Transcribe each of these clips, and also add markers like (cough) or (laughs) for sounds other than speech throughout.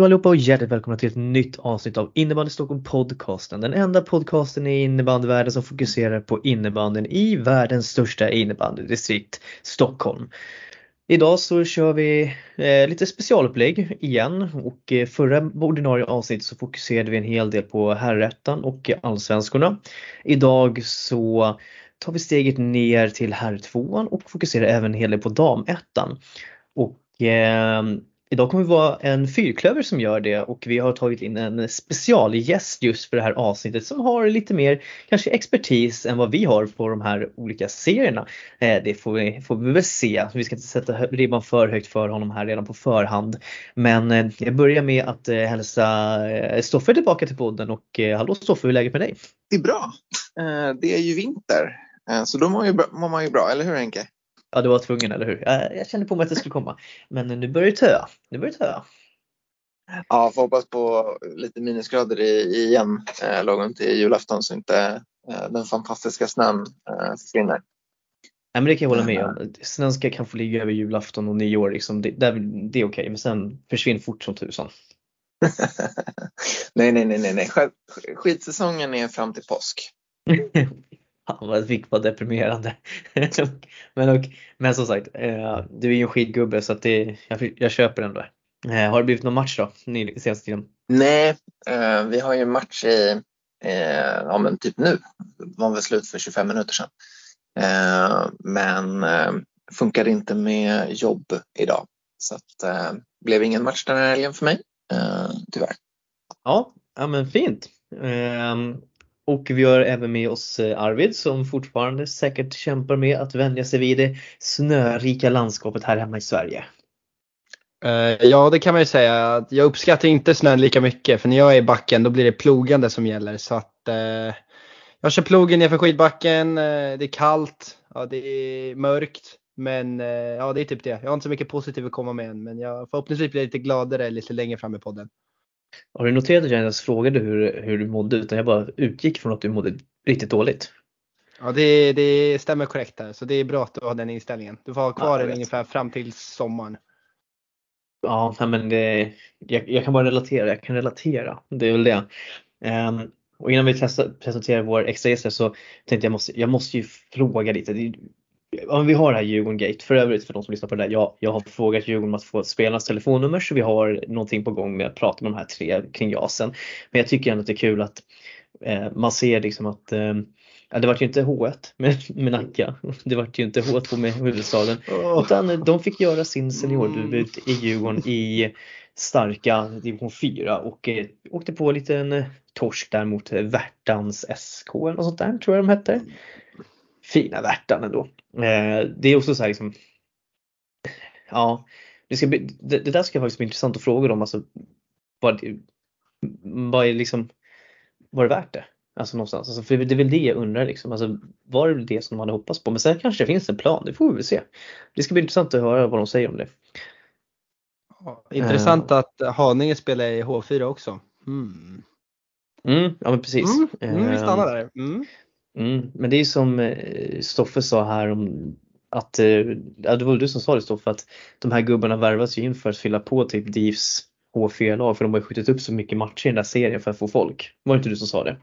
Hallå allihopa och hjärtligt välkomna till ett nytt avsnitt av Innebandy Stockholm podcasten. Den enda podcasten i innebandyvärlden som fokuserar på innebandyn i världens största innebandydistrikt Stockholm. Idag så kör vi eh, lite specialupplägg igen och eh, förra ordinarie avsnittet så fokuserade vi en hel del på herrettan och allsvenskorna. Idag så tar vi steget ner till herrtvåan och fokuserar även en hel del på damettan. Och eh, Idag kommer det vara en fyrklöver som gör det och vi har tagit in en specialgäst just för det här avsnittet som har lite mer kanske expertis än vad vi har på de här olika serierna. Eh, det får vi, får vi väl se. Alltså, vi ska inte sätta ribban för högt för honom här redan på förhand. Men eh, jag börjar med att eh, hälsa Stoffe tillbaka till podden och hallå Stoffe, hur är läget med dig? Det är bra. Det är ju vinter så då mår man ju bra, eller hur Henke? Ja, du var tvungen, eller hur? Jag, jag kände på mig att det skulle komma. Men nu börjar det töa. Nu börjar det töa. Ja, får hoppas på lite minusgrader igen eh, lagom till julafton så inte eh, den fantastiska snön eh, försvinner. Nej, men det kan jag hålla med om. Snön ska kan få ligga över julafton och nyår. Liksom. Det, det, det är okej, okay. men sen försvinner fort som tusan. (laughs) nej, nej, nej, nej, nej. Skitsäsongen är fram till påsk. (laughs) Han fick vara deprimerande. (laughs) men, och, men som sagt, eh, du är ju en skitgubbe så att det, jag, jag köper där. Eh, har det blivit någon match då senaste tiden? Nej, eh, vi har ju match i, eh, ja men typ nu. Var väl slut för 25 minuter sedan. Eh, men eh, funkade inte med jobb idag. Så att eh, blev ingen match den här helgen för mig, eh, tyvärr. Ja, ja men fint. Ehm, och vi har även med oss eh, Arvid som fortfarande säkert kämpar med att vänja sig vid det snörika landskapet här hemma i Sverige. Eh, ja det kan man ju säga. Jag uppskattar inte snön lika mycket för när jag är i backen då blir det plogande som gäller. Så att, eh, jag kör plogen nerför skidbacken, eh, det är kallt, ja, det är mörkt. Men ja, det är typ det. Jag har inte så mycket positivt att komma med än men jag förhoppningsvis blir jag lite gladare lite längre fram i podden. Har du noterat att jag ens frågade hur, hur du mådde utan jag bara utgick från att du mådde riktigt dåligt? Ja det, det stämmer korrekt där så det är bra att du har den inställningen. Du får ha kvar ja, den ungefär fram till sommaren. Ja men det, jag, jag, kan bara relatera, jag kan relatera. Det är väl det. Um, och innan vi presenterar vår extra gäst så tänkte jag måste, jag måste ju fråga lite ja, vi har det här Djurgården Gate. För övrigt för de som lyssnar på det där. Jag, jag har frågat Djurgården om att få spelarnas telefonnummer så vi har någonting på gång med att prata med de här tre kring JASen. Men jag tycker ändå att det är kul att eh, man ser liksom att eh, Ja, det var ju inte H1 med, med Nacka. Det var ju inte H2 med huvudstaden. Oh. Utan de fick göra sin seniordebut i Djurgården i starka division 4 och eh, åkte på en liten eh, torsk där mot Värtans SK eller något sånt där tror jag de hette fina Värtan ändå. Eh, det är också så här liksom, ja, det, ska bli, det, det, där ska faktiskt bli intressant att fråga dem. Alltså, vad, vad är liksom, var det värt det? Alltså någonstans. Alltså, för det är väl det jag undrar liksom. Alltså, var det det som de hade hoppats på? Men sen kanske det finns en plan, det får vi väl se. Det ska bli intressant att höra vad de säger om det. Intressant uh, att Haninge spelar i H4 också. Mm. Mm, ja men precis. Mm, mm, vi stannar där. Mm. Mm, men det är som eh, Stoffe sa här om att, eh, ja, det var du som sa det Stoffe, att de här gubbarna värvas ju in för att fylla på typ DIVs H4-lag för de har ju skjutit upp så mycket matcher i den där serien för att få folk. Var det inte du som sa det?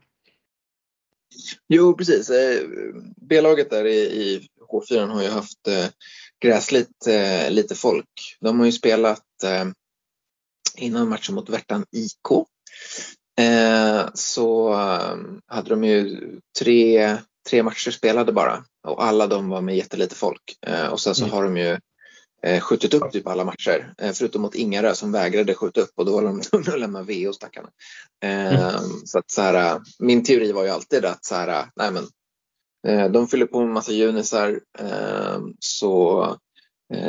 Jo precis, eh, B-laget där i H4 har ju haft gräsligt lite folk. De har ju spelat innan matchen mot Värtan IK Eh, så ehm, hade de ju tre, tre matcher spelade bara och alla de var med jättelite folk. Eh, och sen så mm. har de ju eh, skjutit upp typ alla matcher förutom mot Ingarö som vägrade skjuta upp och då var de (laughs) tvungna att lämna VO stackarna. Mm. Så att så här, min teori var ju alltid att så här, nej men de fyller på med massa junisar ehm, så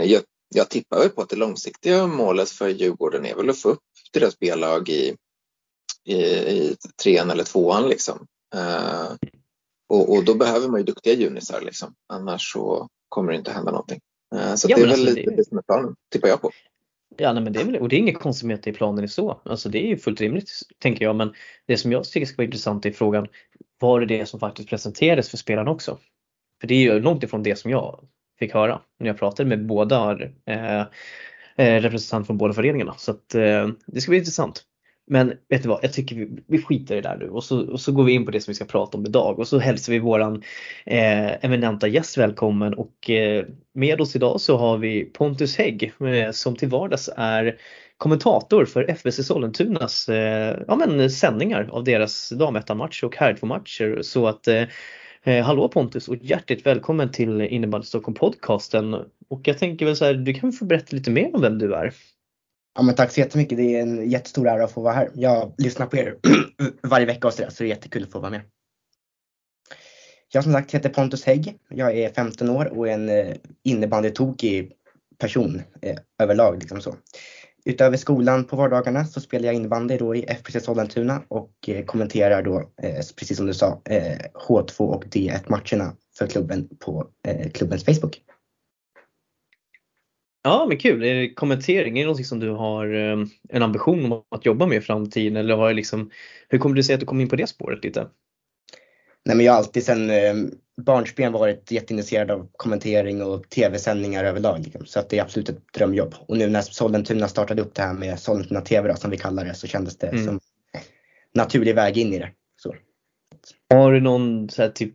jag, jag tippar väl på att det långsiktiga målet för Djurgården är väl att få upp deras B-lag i i, i trean eller tvåan liksom. Uh, och, och, då behöver man ju duktiga junisar liksom. Annars så kommer det inte hända någonting. Uh, så ja, det är väl alltså, lite det, det som är planen, tippar jag på. Ja, nej, men det är väl, och det är inget konstigt med att det är planen i så. Alltså det är ju fullt rimligt tänker jag. Men det som jag tycker ska vara intressant är frågan, var det det som faktiskt presenterades för spelarna också? För det är ju långt ifrån det som jag fick höra när jag pratade med båda eh, eh, representant från båda föreningarna. Så att, eh, det ska bli intressant. Men vet du vad, jag tycker vi, vi skiter i det där nu. Och så, och så går vi in på det som vi ska prata om idag. Och så hälsar vi våran eh, eminenta gäst välkommen. Och eh, med oss idag så har vi Pontus Hägg eh, som till vardags är kommentator för FBC Sollentunas eh, ja, men, sändningar av deras damettanmatcher och herrtvåmatcher så att eh, Eh, hallå Pontus och hjärtligt välkommen till Innebandy Stockholm podcasten. Och jag tänker väl så här, du kan få berätta lite mer om vem du är. Ja, men tack så jättemycket. Det är en jättestor ära att få vara här. Jag lyssnar på er (clears throat) varje vecka och så, där, så det är jättekul att få vara med. Jag som sagt heter Pontus Hägg. Jag är 15 år och en eh, innebandytokig person eh, överlag. Liksom så. Utöver skolan på vardagarna så spelar jag innebandy då i FPC Sollentuna och eh, kommenterar då, eh, precis som du sa, eh, H2 och D1 matcherna för klubben på eh, klubbens Facebook. Ja men kul, kommentering, är det någonting som du har en ambition om att jobba med i framtiden eller har liksom, hur kommer det sig att du kom in på det spåret lite? Nej men jag har alltid sedan barnsben varit jätteintresserad av kommentering och tv-sändningar överlag. Liksom. Så att det är absolut ett drömjobb. Och nu när Sollentuna startade upp det här med Sollentuna TV då, som vi kallar det så kändes det mm. som naturlig väg in i det. Så. Har du någon så här, typ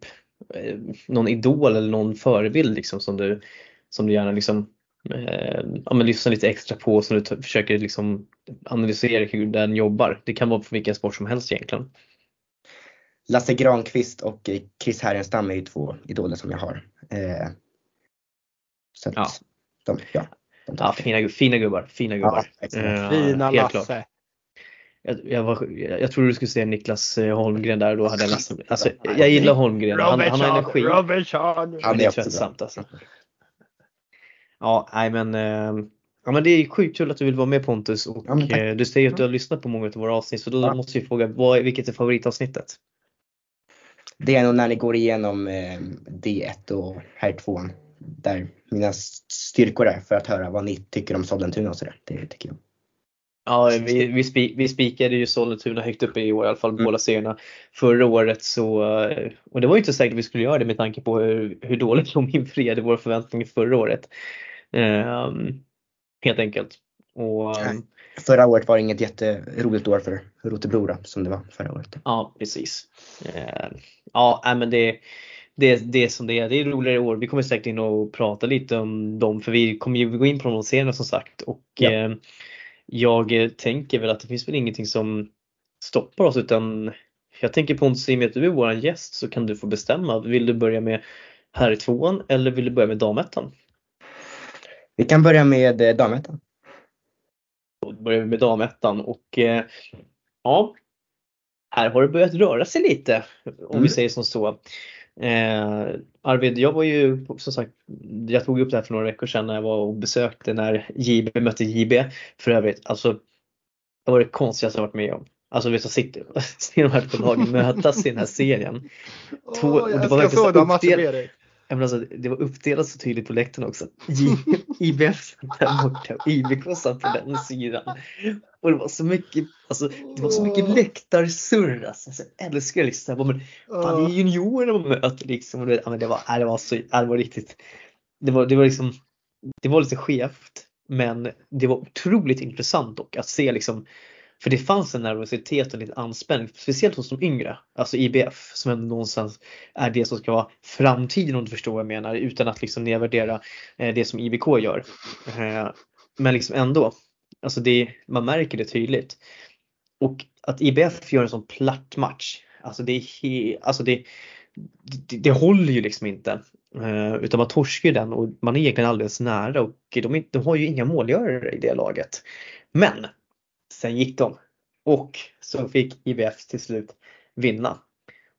eh, någon idol eller någon förebild liksom som du, som du gärna liksom eh, ja, men lyssnar lite extra på som du försöker liksom analysera hur den jobbar. Det kan vara på vilken sport som helst egentligen. Lasse Granqvist och Chris Härenstam är ju två idoler som jag har. Eh, så att, ja. De, ja, de ja fina, fina gubbar. Fina gubbar. Ja, uh, fina Lasse. Jag, jag, var, jag, jag trodde du skulle säga Niklas eh, Holmgren där då hade jag nästan, alltså, jag gillar Holmgren. Han, han har energi. Robertson. Han är tröttsamt alltså. Ja, nej men, eh, ja, men det är sjukt kul att du vill vara med Pontus och ja, du säger att du har lyssnat på många av våra avsnitt så då ja. måste jag fråga, vad, vilket är favoritavsnittet? det är nog när ni går igenom eh, D1 och här 2 där mina styrkor är för att höra vad ni tycker om Sollentuna och sådär. Det tycker jag. Ja, vi, vi, spik, vi spikade ju Sollentuna högt upp i år, i alla fall mm. båda serierna. Förra året så, och det var ju inte säkert att vi skulle göra det med tanke på hur, hur dåligt de infriade våra förväntningar förra året. Um, helt enkelt. Och, um, Förra året var inget jätteroligt år för Rotebro som det var förra året. Ja precis. Eh, ja men det, det, det är som det är. Det är roligare år. Vi kommer säkert in och prata lite om dem för vi kommer ju gå in på de serierna som sagt. Och ja. jag tänker väl att det finns väl ingenting som stoppar oss utan jag tänker Pontus, i och med att du är vår gäst så kan du få bestämma. Vill du börja med herr tvåan eller vill du börja med damettan? Vi kan börja med eh, damettan. Då börjar vi med damettan och eh, ja, här har det börjat röra sig lite om mm. vi säger som så. Eh, Arvid, jag var ju som sagt, jag tog upp det här för några veckor sedan när jag var och besökte när JB mötte JB. För övrigt, alltså det var det konstigaste jag varit med om. Alltså vi sitter ser (laughs) de här två lagen mötas i den här serien. Två, oh, jag ska få de matchen med dig men alltså, det var uppdelat så tydligt på läktaren också. (laughs) IBF där borta och IBK satt på den sidan. Och det var så mycket, alltså, det var så mycket läktarsurr. Alltså, jag älskar liksom, men fan, det är juniorerna man möter liksom. Och det, ja, men det, var, det, var så, det var riktigt, det var, det var liksom, det var lite skevt. Men det var otroligt intressant dock att se liksom för det fanns en nervositet och lite anspänning, speciellt hos de yngre. Alltså IBF som ändå någonstans är det som ska vara framtiden om du förstår vad jag menar utan att liksom nedvärdera eh, det som IBK gör. Eh, men liksom ändå, alltså det, man märker det tydligt. Och att IBF gör en sån platt match, alltså det, är alltså det, det, det håller ju liksom inte. Eh, utan man torskar ju den och man är egentligen alldeles nära och de, de har ju inga målgörare i det laget. Men Sen gick de och så fick IBF till slut vinna.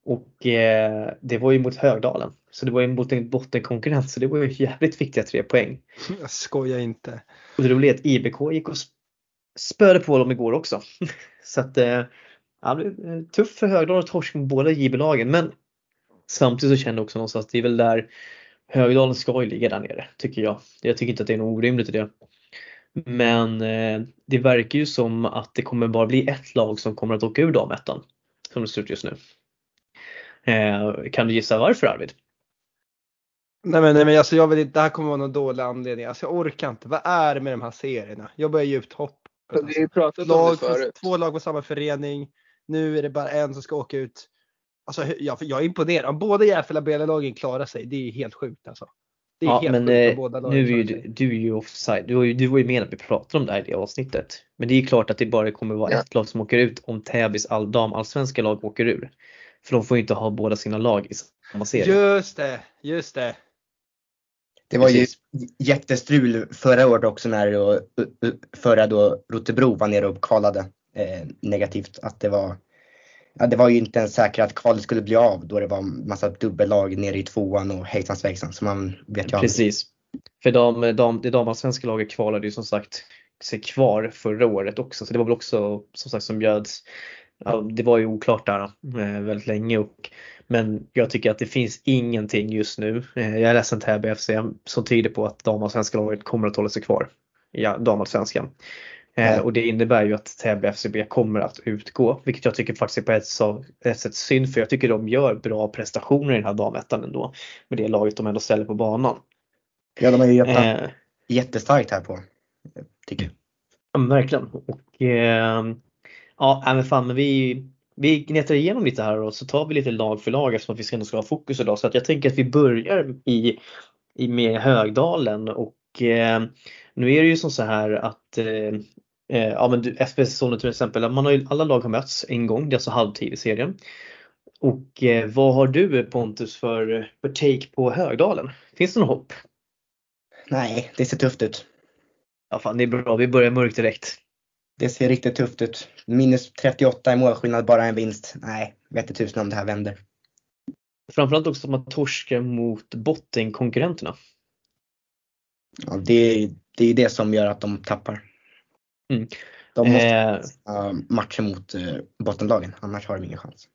Och eh, det var ju mot Högdalen. Så det var ju mot en bottenkonkurrent så det var ju jävligt viktiga tre poäng. (laughs) Jag skojar inte. Och det roliga är att IBK gick och spöade på dem igår också. (laughs) så att eh, ja, det blev tufft för Högdalen att torska mot båda JB-lagen men samtidigt så känner jag också någonstans att det är väl där Högdalen ska ju ligga där nere tycker jag. Jag tycker inte att det är något orimligt i det. Men eh, det verkar ju som att det kommer bara bli ett lag som kommer att åka ur damettan. Som det ser ut just nu. Eh, kan du gissa varför Arvid? Nej men, nej, men alltså jag vill inte, det här kommer vara någon dålig anledning. Alltså jag orkar inte. Vad är det med de här serierna? Jag börjar ge ut hopp. Vi har om det förut. två lag på samma förening. Nu är det bara en som ska åka ut. Alltså jag, jag är imponerad. Om båda Järfälla BL-lagen klarar sig, det är helt sjukt alltså. Det är Ja helt men eh, båda lagen nu är ju, sig. du är ju offside. Du, var ju- du var ju med när vi pratade om det här i det avsnittet. Men det är ju klart att det bara kommer vara Ja. ett lag som åker ut om Täbys all, damallsvenska lag åker ur. För de får ju inte ha båda sina lag i samma serie. Just det, just det. Det var ju Precis. jättestrul förra året också när då, förra då Rotebro var nere och kvalade eh, negativt. Att det var, ja, det var ju inte ens säkert att kvalet skulle bli av då det var massa dubbellag nere i tvåan och hejsan svejsan. Så man vet ju aldrig. Precis. För de, de, det damallsvenska laget kvalade ju som sagt sig kvar förra året också. Så det var väl också som sagt som bjöds. Ja, det var ju oklart där eh, väldigt länge. Och, men jag tycker att det finns ingenting just nu. Eh, jag är ledsen Täby FC som tyder på att damallsvenska laget kommer att hålla sig kvar i ja, damallsvenskan. Eh, och det innebär ju att Täby FCB kommer att utgå, vilket jag tycker faktiskt är på ett, ett sätt synd för jag tycker de gör bra prestationer i den här damettan ändå. Med det laget de ändå ställer på banan. Ja, de ju jobbat Eh, jättestarkt här på. Tycker jag. ja, verkligen. Och, eh, ja, men fan, men vi, vi gnetar igenom lite här och så tar vi lite lag för lag eftersom vi ändå ska ha fokus idag. Så att jag tänker att vi börjar i, i med Högdalen och eh, nu är det ju som så här att eh, eh, ja, men du, FBS-säsongen till exempel, man har ju, alla lag har mötts en gång, det är alltså halvtid i serien. Och eh, vad har du Pontus för, för take på Högdalen? Finns det något hopp? Nej, det ser tufft ut. Ja, fan, det är bra, vi börjar mörkt direkt. Det ser riktigt tufft ut. Minus 38 i målskillnad, bara en vinst. Nej, vet inte tusen om det här vänder. Framförallt också att man torskar mot bottenkonkurrenterna. Ja, det, det är det som gör att de tappar. Mm. De måste Eh, matcha mot uh, bottenlagen, annars har de ingen chans.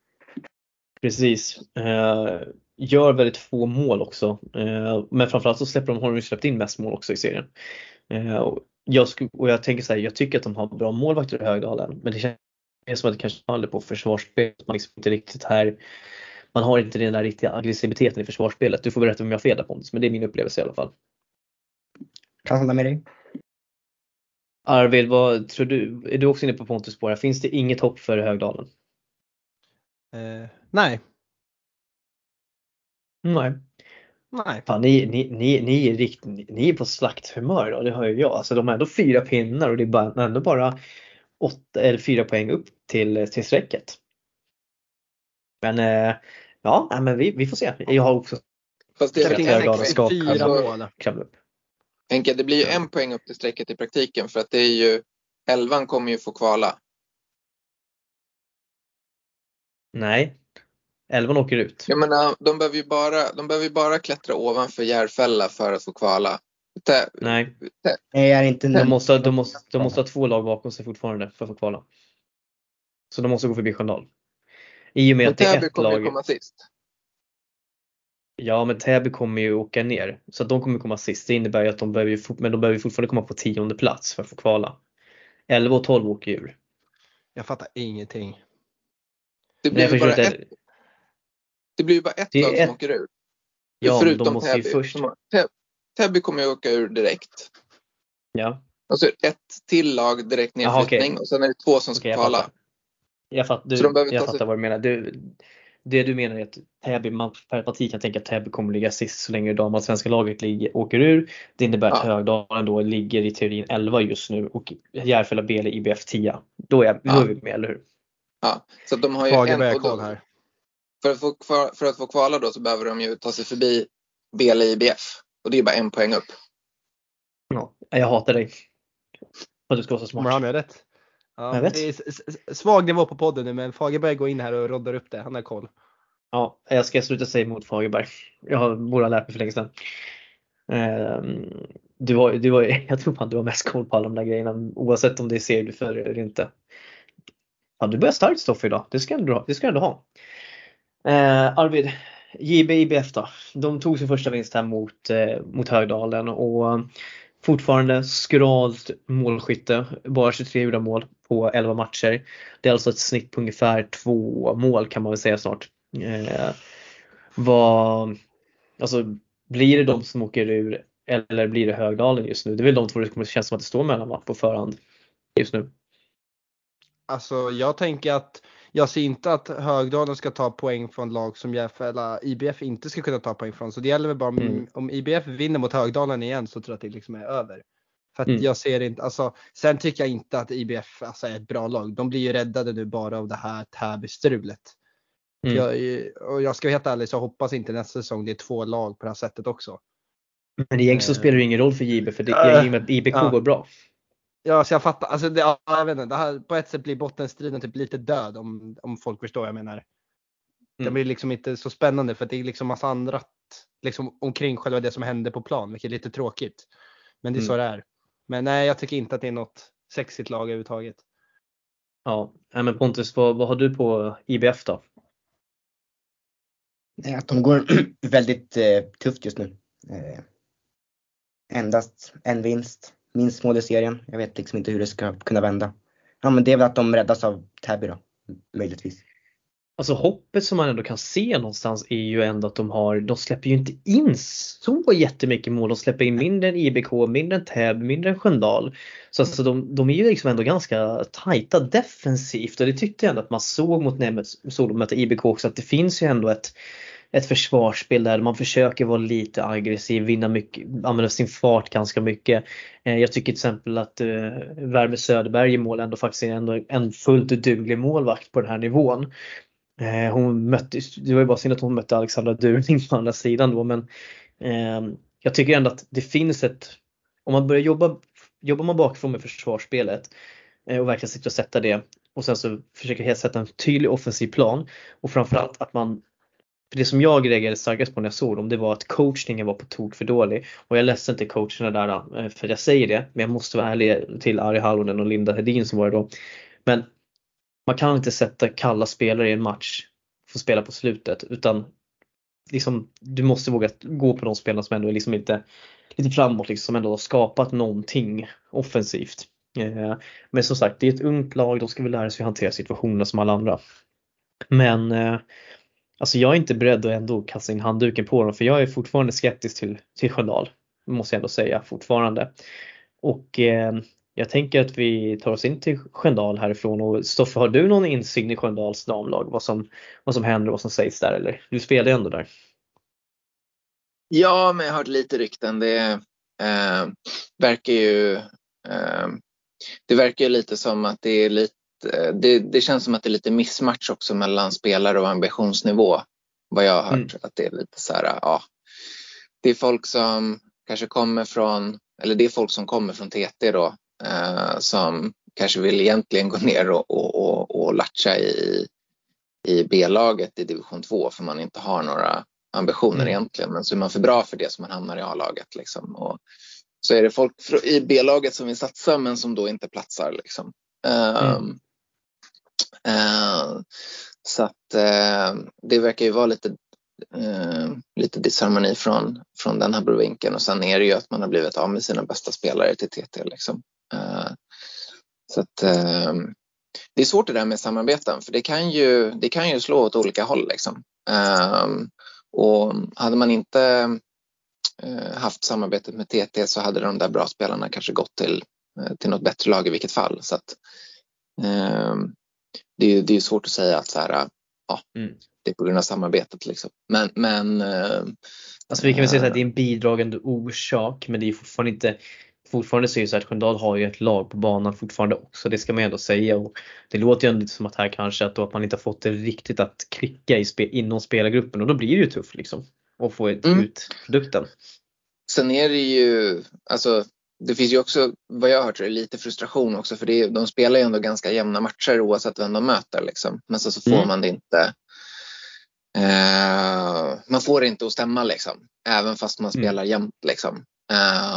precis. Eh, gör väldigt få mål också. Eh, men framförallt så släpper de, har de släppt in mest mål också i serien. Eh, och, jag och jag tänker så här, jag tycker att de har bra målvakter i Högdalen. Men det känns som att det kanske faller på försvarsspelet. Man liksom inte riktigt här man har inte den där riktiga aggressiviteten i försvarsspelet. Du får berätta om jag har fel där Pontus, men det är min upplevelse i alla fall. Kan hålla med dig. Arvid, vad tror du? Är du också inne på Pontus spår? Finns det inget hopp för Högdalen? Eh, nej, Nej. nej. Fan, ni, ni, ni, ni, är rikt, ni, ni är på slakthumör då, det hör ju jag. Alltså de har ändå fyra pinnar och det är bara, ändå bara åtta eller fyra poäng upp till, till strecket. Men eh, ja, men vi, vi får se. Jag har också Fast det Jag är tänker Henke, ska- Fyra mål. kravla upp. Henke, det blir ju en poäng upp till strecket i praktiken för att det är ju elvan kommer ju få kvala. Nej, elvan åker ut. Jag menar, de behöver ju bara, de behöver ju bara klättra ovanför Järfälla för att få kvala. Tä- Nej, Nej, är inte de måste, de, måste, de måste ha två lag bakom sig fortfarande för att få kvala. Så de måste gå förbi Sköndal. I och med Men att det är ett lag. komma sist. Ja men Täby kommer ju åka ner så att de kommer komma sist. Det innebär ju att de behöver, ju men de behöver ju fortfarande komma på tionde plats för att få kvala. 11 och 12 åker ur. Jag fattar ingenting. Det blir, jag ju bara ett, det blir ju bara ett Det är lag som ett- åker ur. Ja, Förutom de måste ju Täby. först. Har- Tä- Täby kommer ju åka ur direkt. Ja, Och så ett till lag direkt nedflyttning okej. och sen är det två som ska jag kvala. fattar. Jag, fatt, du, Så de behöver jag ta sig- fattar vad du menar. Du, det du menar är att Täby, man per parti kan tänka att Täby kommer ligga sist så länge damallsvenska laget ligger, åker ur. Det innebär att Ja. Högdalen då ligger i teorin 11 just nu och Järfälla BL IBF 10. Då är, då Ja. är vi med, eller hur? Ja, så att de har ju Fagerberg en, då, här. för, att få, för, för att få kvala då så behöver de ju ta sig förbi BL IBF. Och det är bara en poäng upp. Ja, jag hatar dig. För att du ska vara så Kommer han smart. med rätt? Ja. Det är svag nivå på podden nu men Fagerberg går in här och roddar upp det. Han har koll. Ja, jag ska sluta säga emot Fagerberg. Jag har- borde ha lärt mig för länge sedan. Ehm, Du var, du var, (laughs) jag tror fan du har mest koll på alla de där grejerna oavsett om det är följer eller inte. Ja, du börjar starkt Stoffe idag. Det ska du, det ska du ha. Eh, Arvid, JB IBF då. De tog sin första vinst här mot, eh, mot Högdalen och fortfarande skralt målskytte. Bara 23 gjorda mål på 11 matcher. Det är alltså ett snitt på ungefär två mål kan man väl säga snart. Eh, vad, alltså, Blir det de som åker ur eller blir det Högdalen just nu? Det är väl de två det kommer kännas som att det står mellan va, på förhand just nu. Alltså jag tänker att jag ser inte att Högdalen ska ta poäng från lag som eller IBF inte ska kunna ta poäng från. Så det gäller väl bara mm. om IBF vinner mot Högdalen igen så tror jag att det liksom är över. För att mm. jag ser inte, alltså, sen tycker jag inte att IBF alltså, är ett bra lag. De blir ju räddade nu bara av det här Täby-strulet. Mm. Jag, och jag ska vara helt ärlig så hoppas inte nästa säsong det är två lag på det här sättet också. Men egentligen så spelar det ingen roll för JB för det, i och med att IBK går bra. Ja, så jag fattar. Alltså, det, ja, jag vet inte, det här, på ett sätt blir bottenstriden typ lite död om, om folk förstår vad jag menar. Mm. Det blir liksom inte så spännande för det är liksom massa andra liksom, omkring själva det som händer på plan, vilket är lite tråkigt. Men det är mm. så det är. Men nej, jag tycker inte att det är något sexigt lag överhuvudtaget. Ja, men Pontus, vad, vad har du på IBF då? Att de går (clears throat) väldigt eh, tufft just nu. Eh, endast en vinst, minst mål i serien. Jag vet liksom inte hur det ska kunna vända. Ja men det är väl att de räddas av Täby då, möjligtvis. Alltså hoppet som man ändå kan se någonstans är ju ändå att de har, de släpper ju inte in så jättemycket mål. De släpper in mindre än IBK, mindre än Täby, mindre än Sköndal. Så alltså de, de är ju liksom ändå ganska tajta defensivt och det tyckte jag ändå att man såg mot när de mötte IBK också att det finns ju ändå ett ett försvarsspel där man försöker vara lite aggressiv, vinna mycket, använda sin fart ganska mycket. Eh, jag tycker till exempel att eh, Värme Söderberg i mål ändå faktiskt är ändå en fullt duglig målvakt på den här nivån. Eh, hon mötte, det var ju bara synd att hon mötte Alexandra Durning på andra sidan då men ehm, jag tycker ändå att det finns ett, om man börjar jobba, jobbar man bakifrån med försvarsspelet och verkligen sitter och sätta det och sen så försöker jag sätta en tydlig offensiv plan och framförallt att man för det som jag reagerade starkast på när jag såg dem det var att coachningen var på tok för dålig. Och jag är ledsen till coacherna där eh, för jag säger det. Men jag måste vara ärlig till Ari Hallonen och Linda Hedin som var det då. Men man kan inte sätta kalla spelare i en match för att spela på slutet utan liksom, du måste våga gå på de spelarna som ändå är liksom lite, lite framåt, liksom, som ändå har skapat någonting offensivt. Eh, men som sagt, det är ett ungt lag, de ska väl lära sig hantera situationerna som alla andra. Men eh, alltså jag är inte beredd att ändå kasta in handduken på dem för jag är fortfarande skeptisk till, till Sköndal. Måste jag ändå säga fortfarande. Och eh, jag tänker att vi tar oss in till Sköndal härifrån och Stoffe har du någon insyn i Sköndals damlag? Vad som, vad som händer och vad som sägs där eller? Du spelar ju ändå där. Ja, men jag har hört lite rykten. Det eh, verkar ju eh, det verkar ju lite som att det är lite det, det, känns som att det är lite missmatch också mellan spelare och ambitionsnivå. Vad jag har hört. Mm. Att det är lite så här, ja. Det är folk som kanske kommer från, eller det är folk som kommer från TT då eh, som kanske vill egentligen gå ner och, och, och, och latcha i, i B-laget i division 2 för man inte har några ambitioner mm. egentligen. Men så är man för bra för det så man hamnar i A-laget. Liksom. Och så är det folk i B-laget som vill satsa men som då inte platsar. Liksom. Mm. Um, uh, Eh, så att eh, det verkar ju vara lite eh, lite disharmoni från, från den här brovinkeln och sen är det ju att man har blivit av med sina bästa spelare till TT. Liksom. Eh, så att, eh, det är svårt det där med samarbeten för det kan ju, det kan ju slå åt olika håll. Liksom. Eh, och hade man inte eh, haft samarbetet med TT så hade de där bra spelarna kanske gått till, eh, till något bättre lag i vilket fall. Så att, det, är, det är svårt att säga att så här, ja, mm det är på grund av samarbetet. Liksom. Men, men eh, Alltså vi kan väl säga att det är en bidragande orsak men det är fortfarande inte Fortfarande så är det så att Sköndal har ju ett lag på banan fortfarande också, det ska man ändå säga. Och det låter ju ändå lite som att här kanske att, att man inte har fått det riktigt att klicka i spe, inom spelargruppen och då blir det ju tufft liksom. Att få mm. ut produkten. Sen är det ju, alltså det finns ju också, vad jag har hört, lite frustration också för det de spelar ju ändå ganska jämna matcher oavsett vem de möter. Liksom. Men så, så får mm. man det inte Eh, man får det inte att stämma liksom, även fast man mm. spelar mm. jämt. Liksom.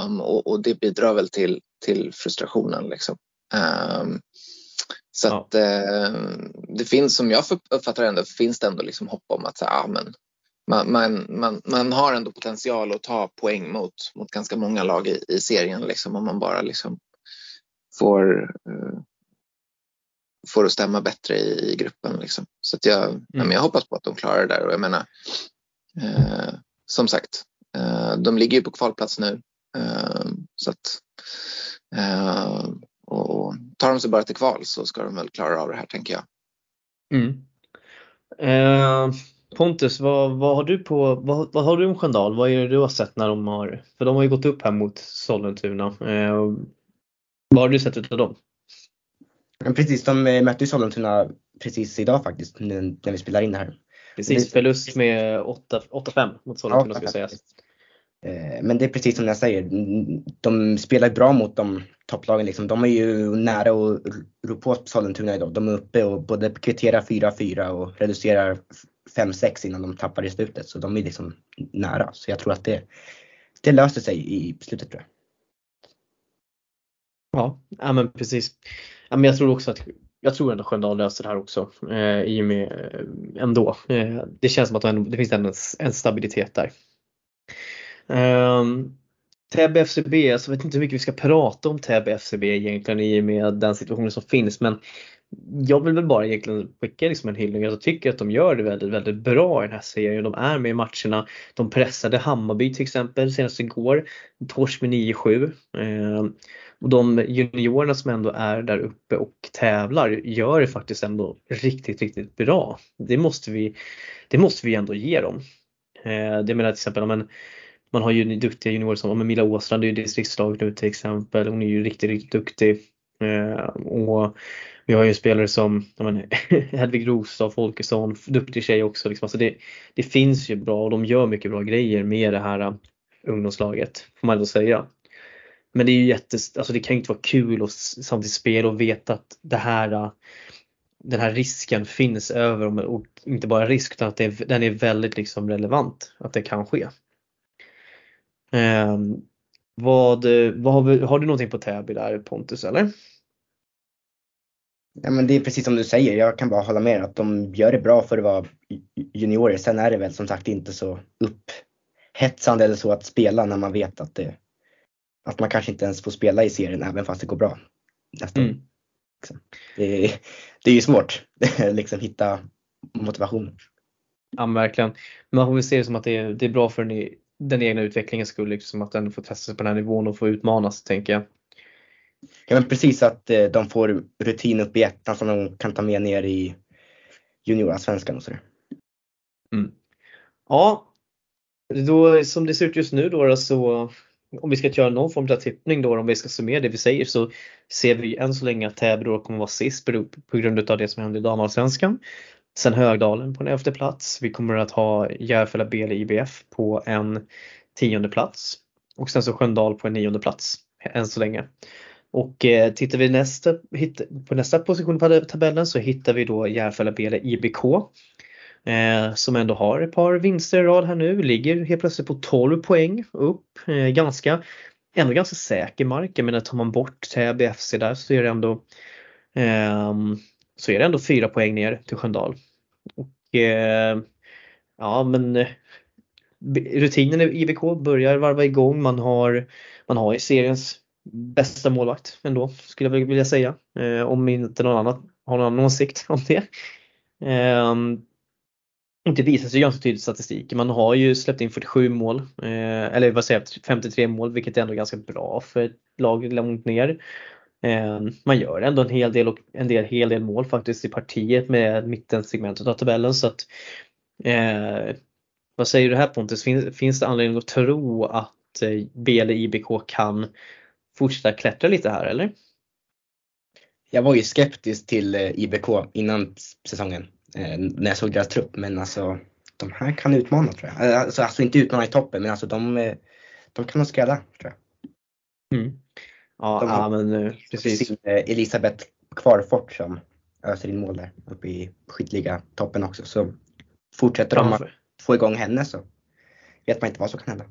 Um, och, och, det bidrar väl till, till frustrationen. Liksom. Um, så ja. att uh, det finns, som jag uppfattar ändå, finns det ändå liksom hopp om att så, ah, men, man, man, man, man, har ändå potential att ta poäng mot, mot ganska många lag i, i serien liksom, om man bara liksom får uh, får att stämma bättre i, i gruppen. Liksom. Så att jag, mm. ja, jag hoppas på att de klarar det där och jag menar eh, som sagt Eh, de ligger ju på kvalplats nu. Så att, och tar de sig bara till kval så ska de väl klara av det här tänker jag. Mm. Eh, Pontus, vad, vad, har du på, vad, vad har du om Sköndal? Vad är det du har sett när de har, för de har ju gått upp här mot Sollentuna. Eh, vad har du sett utav dem? Precis, de mötte ju Sollentuna precis idag faktiskt när vi spelar in det här. Precis, förlust med 8-5 mot Sollentuna ska sägas. Eh, men det är precis som jag säger, de spelar bra mot de topplagen. Liksom. De är ju nära att ro på Sollentuna idag. De är uppe och både kvitterar 4-4 och reducerar 5-6 innan de tappar i slutet. Så de är liksom nära. Så jag tror att det, det löser sig i slutet tror jag. Ja, ja men precis. Ja, men jag tror också att jag tror ändå Sköndal löser det här också eh, i och med eh, ändå. Eh, det känns som att det, det finns en, en stabilitet där. Eh, Täby FCB, alltså jag vet inte hur mycket vi ska prata om Täby FCB egentligen i och med den situationen som finns men jag vill väl bara egentligen skicka liksom en hyllning. Jag tycker att de gör det väldigt, väldigt bra i den här serien. De är med i matcherna. De pressade Hammarby till exempel senast igår. Torsk med 9-7. Eh, och de juniorerna som ändå är där uppe och tävlar gör det faktiskt ändå riktigt, riktigt bra. Det måste vi, det måste vi ändå ge dem. Eh, det menar till exempel, men, man har ju duktiga juniorer som Mila Åstrand är ju distriktslag nu till exempel. Hon är ju riktigt, riktigt duktig. Eh, och vi har ju spelare som men, (laughs) Hedvig och Folkesson, duktig tjej också. Liksom. Alltså det, det finns ju bra och de gör mycket bra grejer med det här eh, ungdomslaget får man ändå säga. Men det är ju jättes, alltså det kan ju inte vara kul att samtidigt spela och veta att det här eh, den här risken finns över och inte bara risk utan att det, den är väldigt liksom relevant att det kan ske. Ehm, eh, vad, vad har, vi, har du någonting på Täby där Pontus eller? Ja, men det är precis som du säger, jag kan bara hålla med att de gör det bra för att vara juniorer. Sen är det väl som sagt inte så upphetsande eller så att spela när man vet att, det, att man kanske inte ens får spela i serien även fast det går bra. Nästan. Mm. Liksom. Det, är, det är ju svårt (laughs) liksom hitta motivation. Ja verkligen. Man får väl se det som att det är, det är bra för den, den egna utvecklingens skull, liksom att den får testa sig på den här nivån och få utmanas tänker jag. Ja men precis att eh, de får rutin upp i ettan som de kan ta med ner i juniorallsvenskan och sådär. Mm. Ja, då, som det ser ut just nu då så om vi ska göra någon form av tippning då om vi ska summera det vi säger så ser vi än så länge att Täby då kommer vara sist på grund av det som hände i damallsvenskan. Sen Högdalen på en elfte plats. Vi kommer att ha Järfälla BL IBF på en tionde plats och sen så Sköndal på en nionde plats än så länge. Och eh, tittar vi nästa, på nästa position på tabellen så hittar vi då Järfälla Bele IBK. Eh, som ändå har ett par vinster i rad här nu, ligger helt plötsligt på 12 poäng upp. Eh, ganska, ändå ganska säker mark. Jag menar tar man bort Täby FC där så är det ändå eh, så är det ändå 4 poäng ner till Sköndal. Och eh, ja men eh, rutinen i IBK börjar varva igång. Man har, man har seriens bästa målvakt ändå skulle jag vilja säga. Eh, om inte någon annan har någon annan åsikt om det. Eh, det visar sig ganska tydligt i statistiken. Man har ju släppt in 47 mål, eh, eller vad säger jag, 53 mål vilket är ändå ganska bra för ett lag långt ner. Eh, man gör ändå en hel del och en del, hel del mål faktiskt i partiet med mittensegmentet av tabellen så att eh, vad säger du här Pontus? Finns, finns det anledning att tro att eh, BL IBK kan fortsätta klättra lite här eller? Jag var ju skeptisk till eh, IBK innan säsongen eh, när jag såg deras trupp men alltså de här kan utmana tror jag. Eh, alltså, alltså inte utmana i toppen men alltså de, de kan nog skrälla tror jag. Mm. Ja, de ja men precis. Elisabeth Kvarfort som öser in mål där uppe i skitliga toppen också så fortsätter de att få igång henne så vet man inte vad som kan hända.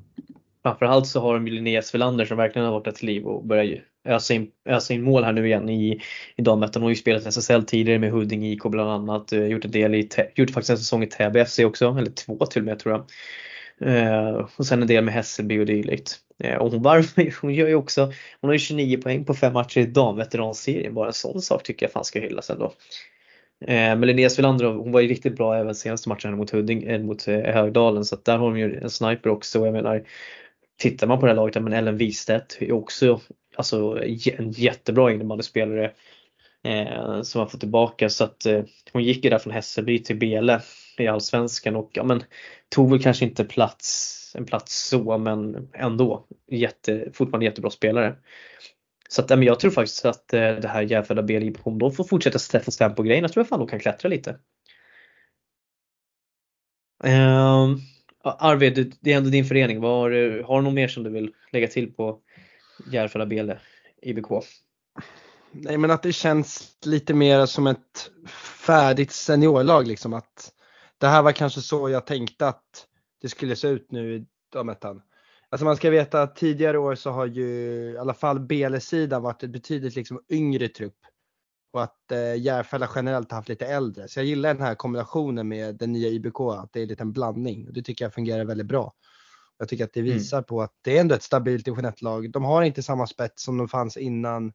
Framförallt så har de Linnea Svelander som verkligen har vaknat till liv och börjar ösa in, ösa in mål här nu igen i, i damettan. Hon har ju spelat SSL tidigare med Huddinge IK bland annat. Eh, gjort en del i, gjort faktiskt en säsong i Täby FC också, eller två till och med tror jag. Uh, och sen en del med Hässelby och dylikt. Uh, och hon, var, (laughs) hon gör ju också, hon har ju 29 poäng på fem matcher i damveteranserien. Bara en sån sak tycker jag fan ska hyllas ändå. Eh, men Linnea Svelander hon var ju riktigt bra även senaste matchen mot, Hudding, äh, mot Högdalen så att där har de ju en sniper också. Och jag menar, tittar man på det här laget, men Ellen Wistedt är också alltså, en jättebra innebandyspelare eh, som har fått tillbaka så att eh, hon gick ju där från Hässelby till Bele i Allsvenskan och ja, men, tog väl kanske inte plats, en plats så men ändå jätte, fortfarande jättebra spelare. Så att, men jag tror faktiskt att eh, det här Järfälla BLI om de får fortsätta sätta på grejerna tror jag fan de kan klättra lite. Ehm, Arvid, det är ändå din förening. Var, har du något mer som du vill lägga till på Järfälla Bele IBK? Nej men att det känns lite mer som ett färdigt seniorlag liksom att det här var kanske så jag tänkte att det skulle se ut nu i damettan. Alltså man ska veta att tidigare år så har ju i alla fall BL-sidan varit ett betydligt liksom yngre trupp och att eh, Järfälla generellt har haft lite äldre. Så jag gillar den här kombinationen med den nya IBK, att det är lite en blandning och det tycker jag fungerar väldigt bra. Jag tycker att det mm. visar mm. på att det är ändå ett stabilt division 1-lag. De har inte samma spets som de fanns innan.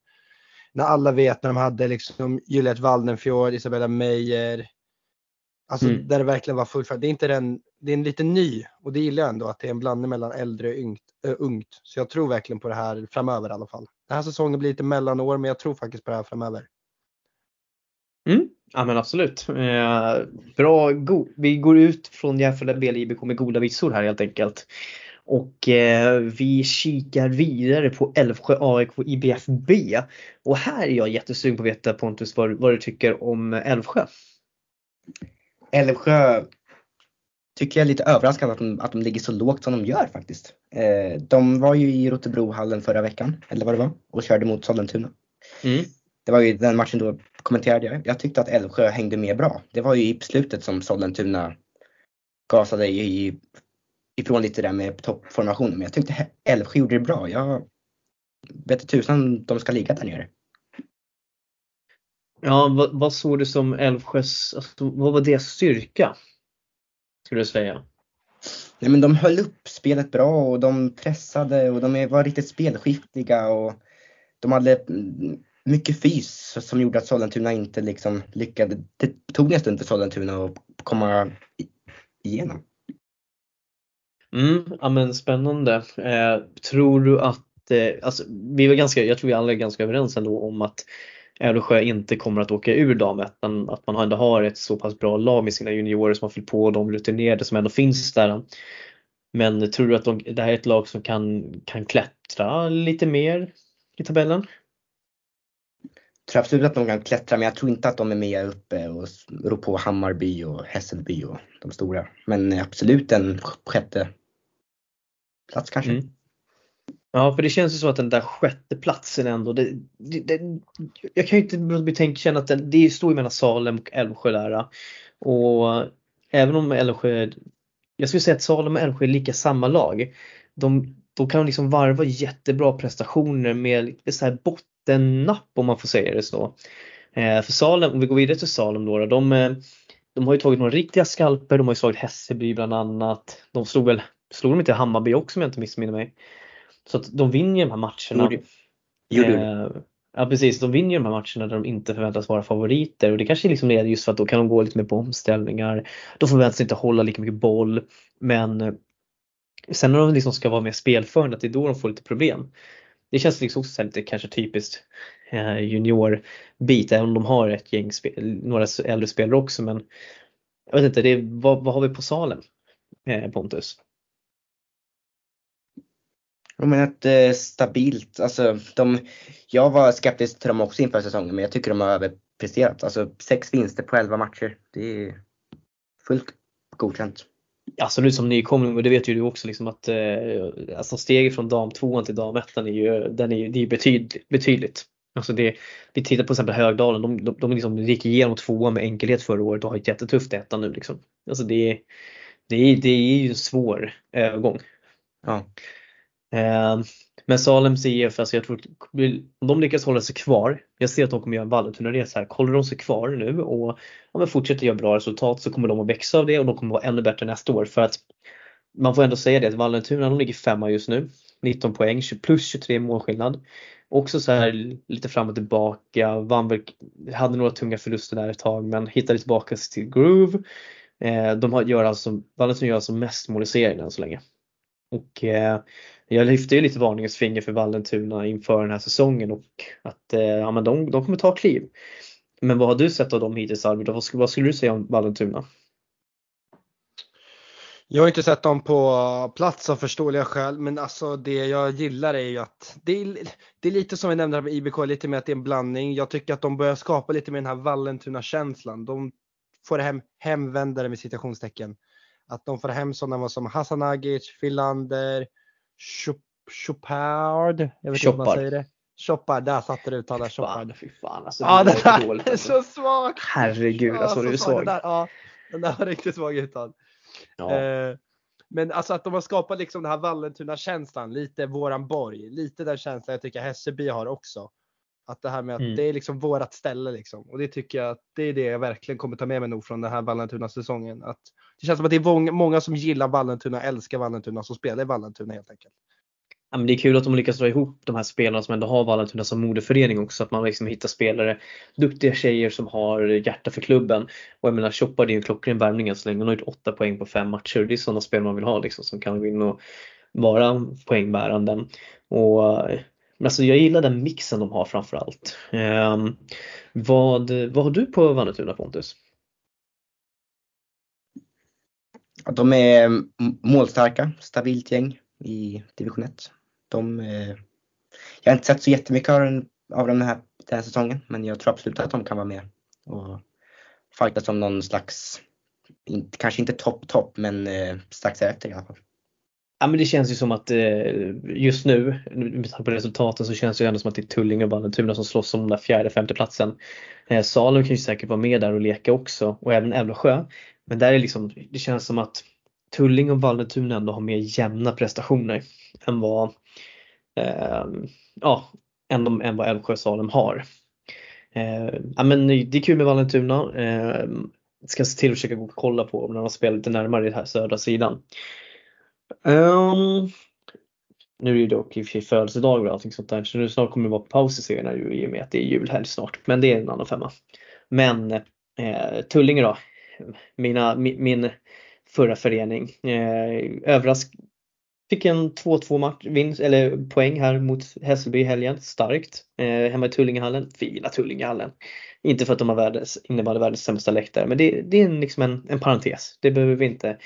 När alla vet när de hade liksom Juliette Waldenfjord, Isabella Meyer. Alltså mm. där det verkligen var fullt Det är inte den, det är en lite ny och det gillar jag ändå att det är en blandning mellan äldre och ungt, äh, ungt. Så jag tror verkligen på det här framöver i alla fall. Den här säsongen blir lite mellanår men jag tror faktiskt på det här framöver. Mm. Ja men absolut. Eh, bra, go vi går ut från Järfälla BL IBK med goda vitsord här helt enkelt. Och eh, vi kikar vidare på Älvsjö AIK IBFB. Och här är jag jättesugen på att veta Pontus vad, vad du tycker om Älvsjö. Älvsjö tycker jag är lite överraskande att de, att de ligger så lågt som de gör faktiskt. Eh, de var ju i Rotebrohallen förra veckan, eller vad det var, och körde mot Sollentuna. Mm. Det var ju den matchen då kommenterade jag. Jag tyckte att Älvsjö hängde med bra. Det var ju i slutet som Sollentuna gasade i, ifrån lite där med toppformationen. Men jag tyckte Älvsjö gjorde det bra. Jag vet inte tusan de ska ligga där nere. Ja, vad, vad såg du som Älvsjös, alltså, vad var deras styrka? Skulle du säga? Nej, men de höll upp spelet bra och de pressade och de var riktigt spelskickliga och de hade mycket fys som gjorde att Sollentuna inte liksom lyckades. Det tog en stund för Sollentuna att komma igenom. Mm, ja men spännande. Eh, tror du att, eh, alltså, vi var ganska, jag tror vi alla är ganska överens ändå om att Älvsjö inte kommer att åka ur damettan. Att man ändå har ett så pass bra lag med sina juniorer som har fyllt på de rutinerade som ändå finns där. Men tror du att de, det här är ett lag som kan, kan klättra lite mer i tabellen? Tror absolut att de kan klättra men jag tror inte att de är med uppe och rår på Hammarby och Hässelby och de stora. Men absolut en sjätte plats kanske. Mm. Ja, för det känns ju som att den där sjätte platsen ändå, det, det, det, jag kan ju inte tänka känna att det, det står ju mellan Salem och Älvsjö där. Och även om Älvsjö, jag skulle säga att Salem och Älvsjö är lika samma lag. De, de kan liksom varva jättebra prestationer med så här bottennapp om man får säga det så. Eh, för Salem, om vi går vidare till Salem då, de, eh, de har ju tagit några riktiga skalper, de har ju slagit Hässelby bland annat. De slog väl, slog de inte Hammarby också om jag inte missminner mig? Så att de vinner de här matcherna. Gjorde eh, Ja precis, de vinner de här matcherna där de inte förväntas vara favoriter och det kanske liksom är just för att då kan de gå lite mer på omställningar. De förväntas inte hålla lika mycket boll men sen när de liksom ska vara mer spelförande, att det är då de får lite problem. Det känns liksom också lite kanske typiskt eh, juniorbit även om de har ett gäng spel, några äldre spelare också men jag vet inte, det är, vad, vad har vi på salen eh, Pontus? Jag menar att eh, stabilt, alltså de, jag var skeptisk till dem också inför säsongen men jag tycker de har överpresterat. Alltså sex vinster på elva matcher, det är fullt godkänt. Alltså nu som nykomling, och det vet ju du också, liksom att eh, alltså steget från dam tvåan till dam ettan är ju, den är, det är betydligt. betydligt. Alltså det, vi tittar på exempel Högdalen, de, de, de liksom gick igenom tvåan med enkelhet förra året och har ett jättetufft ettan nu. Liksom. Alltså det, det, det är ju en svår övergång. Ja. Eh, men Salems IF, alltså jag tror om de lyckas hålla sig kvar, jag ser att de kommer göra en Vallentuna-resa här, håller de sig kvar nu och ja, fortsätter göra bra resultat så kommer de att växa av det och de kommer att vara ännu bättre nästa år för att man får ändå säga det att Vallentuna de ligger femma just nu. 19 poäng, plus 23 målskillnad. Också så här lite fram och tillbaka, Vanberg hade några tunga förluster där ett tag men hittade tillbaka till groove. Eh, de gör alltså, Vallentuna gör alltså mest mål i serien än så länge. Och eh, jag lyfte ju lite varningens finger för Vallentuna inför den här säsongen och att eh, ja, men de, de kommer ta kliv. Men vad har du sett av dem hittills Arvid? Vad, vad skulle du säga om Vallentuna? Jag har inte sett dem på plats av förståeliga skäl, men alltså det jag gillar är ju att det är, det är lite som vi nämnde med IBK, lite mer att det är en blandning. Jag tycker att de börjar skapa lite mer den här Vallentuna-känslan. De får hem hemvändare med citationstecken. Att de får hem sådana som Hasanagic, Filander, Chopard, jag vet inte hur man säger det. Chopard, där satte du uttalet Chopard. Fy fan alltså. Ja, det där dåligt, är alltså. så svagt. Herregud, ja, alltså du är svag. ja, den där var riktigt svag uttal. Ja. Eh, men alltså att de har skapat liksom den här Vallentuna-känslan, lite våran borg, lite den känslan jag tycker Hässelby har också. Att det här med att mm. det är liksom vårat ställe liksom. Och det tycker jag att det är det jag verkligen kommer ta med mig nog från den här Vallentuna-säsongen. Att det känns som att det är många som gillar Vallentuna, älskar Vallentuna, som spelar i Vallentuna helt enkelt. Ja, men det är kul att de lyckas dra ihop de här spelarna som ändå har Vallentuna som moderförening också. Att man liksom hittar spelare, duktiga tjejer som har hjärta för klubben. Och jag menar Chopard är ju en klockren värvning än så länge. Hon har gjort 8 poäng på fem matcher. Det är sådana spelare man vill ha liksom, som kan gå in och vara poängbärande. Och men alltså jag gillar den mixen de har framförallt. Eh, vad, vad har du på Vallentuna Pontus? De är mm, målstarka, stabilt gäng i division 1. De, eh, jag har inte sett så jättemycket av, den, av dem den här, den här säsongen men jag tror absolut att de kan vara med och fightas som någon slags, inte, kanske inte topp topp men eh, strax efter i alla fall. Ja men det känns ju som att eh, just nu, med tanke på resultaten så känns det ju ändå som att det är Tullinge och Vallentuna som slåss om den där fjärde, femte platsen. Eh, Salem kan ju säkert vara med där och leka också och även Älvsjö. Men där är liksom, det känns som att Tullinge och Vallentuna ändå har mer jämna prestationer än vad, eh, ja, än, de, än vad Älvsjö och Salem har. Eh, ja, men det är kul med Vallentuna. Eh, ska se till att försöka gå och kolla på när de har spelat lite närmare i den här södra sidan. Um, nu är det ju dock i och för sig födelsedagar och allting sånt där så nu snart kommer det vara paus i serien i och med att det är julhelg snart. Men det är en annan femma. Men eh, Tullinge då. Mina, min, min förra förening. Eh, överrask Fick en 2-2 match, vinst, eller poäng här mot Hässelby i helgen. Starkt. Eh, hemma i Tullingehallen. Fina Tullingehallen. Inte för att de har världens, innebär världens sämsta läktare men det, det är liksom en, en parentes. Det behöver vi inte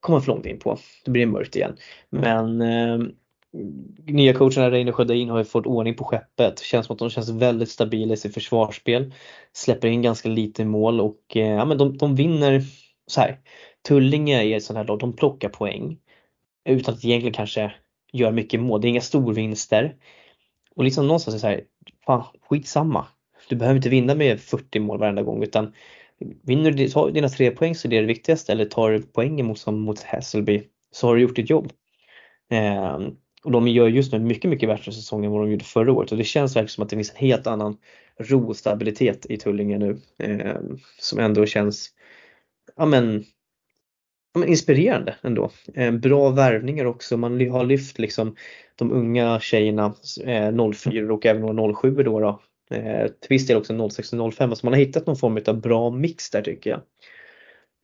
komma för långt in på. Då blir det mörkt igen. Men eh, nya coacherna Reine Sjödin har ju fått ordning på skeppet. Känns som att de känns väldigt stabila i sitt försvarsspel. Släpper in ganska lite mål och eh, ja, men de, de vinner så här. Tullinge är ett sånt här lag, de plockar poäng utan att egentligen kanske göra mycket mål. Det är inga storvinster. Och liksom någonstans är det så här, fan skitsamma. Du behöver inte vinna med 40 mål varenda gång utan vinner du dina tre poäng så är det det viktigaste eller tar du poängen mot, som mot Hässelby så har du gjort ditt jobb. Eh, och de gör just nu mycket, mycket bättre säsong än vad de gjorde förra året och det känns verkligen som att det finns en helt annan ro och stabilitet i Tullinge nu eh, som ändå känns ja, men, ja, men inspirerande ändå. Eh, bra värvningar också, man har lyft liksom de unga tjejerna eh, 04 och även några 07 då, då Eh, till viss del också 06 och 05 så man har hittat någon form av bra mix där tycker jag.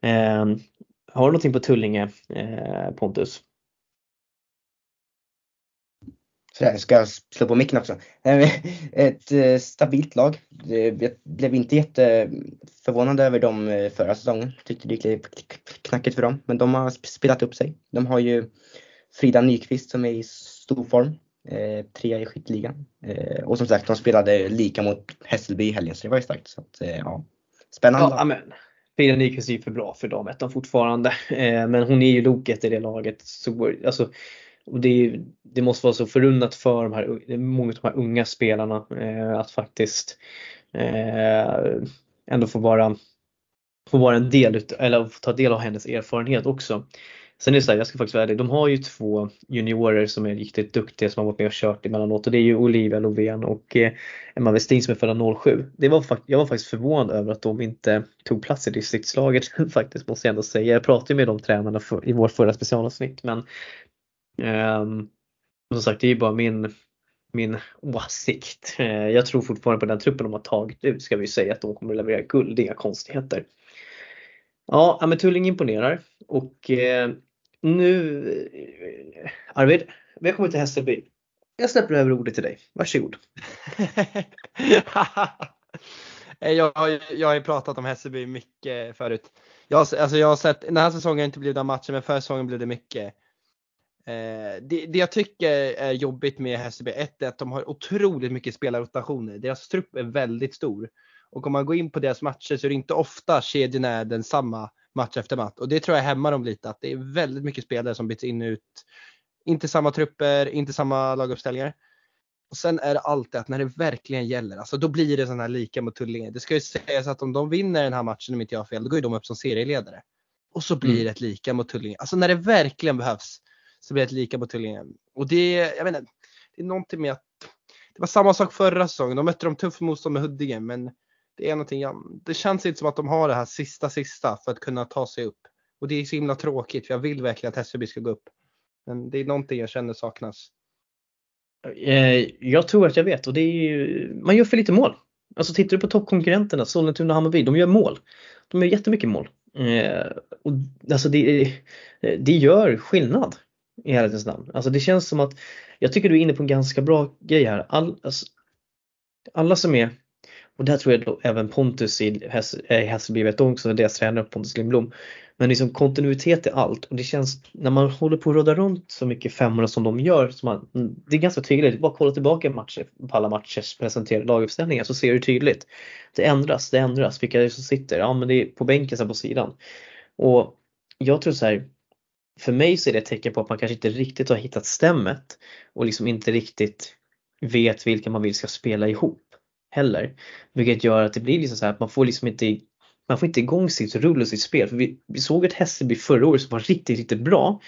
Eh, har du någonting på Tullinge eh, Pontus? Så jag ska slå på micken också. Ehm, ett eh, stabilt lag. Jag blev inte jätteförvånad över dem eh, förra säsongen. Tyckte det gick knackigt för dem. Men de har spelat upp sig. De har ju Frida Nyqvist som är i stor form eh, trea i skytteligan. Eh, och som sagt, de spelade lika mot Hässelby i helgen, så det var ju starkt. Så att, eh, ja. Spännande. Ja, men. Frida Nyqvist är för bra för damettan fortfarande. Eh, men hon är ju loket i det laget. Så, alltså, och det, är, det måste vara så förunnat för de här, många av de här unga spelarna eh, att faktiskt eh, ändå få vara, få vara en del, eller få ta del av hennes erfarenhet också. Sen är det så här, jag ska faktiskt vara ärlig, de har ju två juniorer som är riktigt duktiga som har varit med och kört emellanåt och det är ju Olivia Lovén och eh, Emma Westin som är födda 07. Det var, jag var faktiskt förvånad över att de inte tog plats i distriktslaget (laughs) faktiskt måste jag ändå säga. Jag pratade med de tränarna för, i vårt förra specialavsnitt men um, som sagt, det är ju bara min, min åsikt. Eh, jag tror fortfarande på den truppen de har tagit ut ska vi säga att de kommer att leverera guld, det är inga konstigheter. Ja, men Tulling imponerar och eh, nu eh, Arvid, välkommen till Hässelby. Jag släpper över ordet till dig. Varsågod. (laughs) jag, jag har ju pratat om Hässelby mycket förut. Jag, alltså jag har sett, den här säsongen har inte blivit av matchen men förra säsongen blev det mycket. Eh, det, det, jag tycker är jobbigt med Hässelby, ett är att de har otroligt mycket spelarrotationer. Deras trupp är väldigt stor. Och om man går in på deras matcher så är det inte ofta kedjorna är densamma match efter match. Och det tror jag hämmar dem lite, att det är väldigt mycket spelare som byts in och ut. Inte samma trupper, inte samma laguppställningar. Och sen är det alltid att när det verkligen gäller, alltså då blir det sådana här lika mot Tullinge. Det ska ju sägas att om de vinner den här matchen, om inte jag har fel, då går ju de upp som serieledare. Och så blir mm. det ett lika mot Tullinge. Alltså när det verkligen behövs så blir det ett lika mot Tullinge. Och det, jag inte, det är någonting med att det var samma sak förra säsongen. De mötte de tufft motstånd med Huddinge men det är någonting, det känns inte som att de har det här sista sista för att kunna ta sig upp. Och det är så himla tråkigt för jag vill verkligen att Hässelby ska gå upp. Men det är någonting jag känner saknas. Eh, jag tror att jag vet och det är ju, man gör för lite mål. Alltså tittar du på toppkonkurrenterna, Sollentuna och Hammarby, de gör mål. De gör jättemycket mål. Eh, och alltså det, det gör skillnad i ärlighetens namn. Alltså det känns som att, jag tycker du är inne på en ganska bra grej här. All, alltså, alla som är och där tror jag då även Pontus i eh, Hässelby vet också, deras tränare Pontus Lindblom. Men liksom kontinuitet är allt och det känns när man håller på att råda runt så mycket femmor som de gör. Så man, mm, det är ganska tydligt, bara kolla tillbaka matcher, på alla matchers presenterade laguppställningar så ser du tydligt. Det ändras, det ändras, vilka det som sitter. Ja men det är på bänken sen på sidan. Och jag tror så här, för mig så är det ett tecken på att man kanske inte riktigt har hittat stämmet och liksom inte riktigt vet vilka man vill ska spela ihop heller. Vilket gör att det blir liksom så här att man får liksom inte man får inte igång sitt rull och sitt spel. För vi, vi såg ett Hässelby förra året som var riktigt, riktigt bra.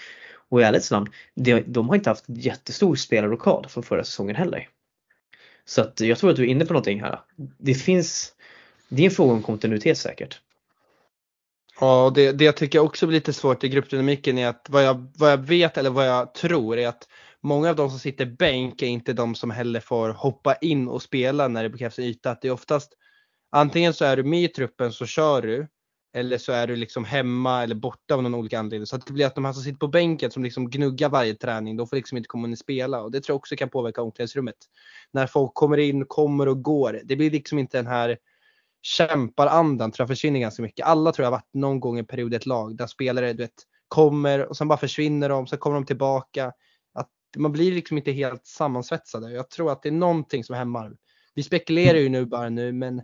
Och i ärlighetens namn, de, de har inte haft jättestor spelarrokad från förra säsongen heller. Så att jag tror att du är inne på någonting här. Det finns, det är en fråga om kontinuitet säkert. Ja, det, det jag tycker också blir lite svårt i gruppdynamiken är att vad jag, vad jag vet eller vad jag tror är att många av de som sitter bänk är inte de som heller får hoppa in och spela när det krävs yta. Att det är oftast antingen så är du med i truppen så kör du eller så är du liksom hemma eller borta av någon olika anledning. Så att det blir att de här som sitter på bänken som liksom gnuggar varje träning, de får liksom inte komma in och spela och det tror jag också kan påverka omklädningsrummet. När folk kommer in, kommer och går. Det blir liksom inte den här kämparandan tror jag försvinner ganska mycket. Alla tror jag har varit någon gång i period i ett lag där spelare du vet, kommer och sen bara försvinner de, sen kommer de tillbaka man blir liksom inte helt sammansvetsade. Jag tror att det är någonting som hämmar. Vi spekulerar ju nu bara nu men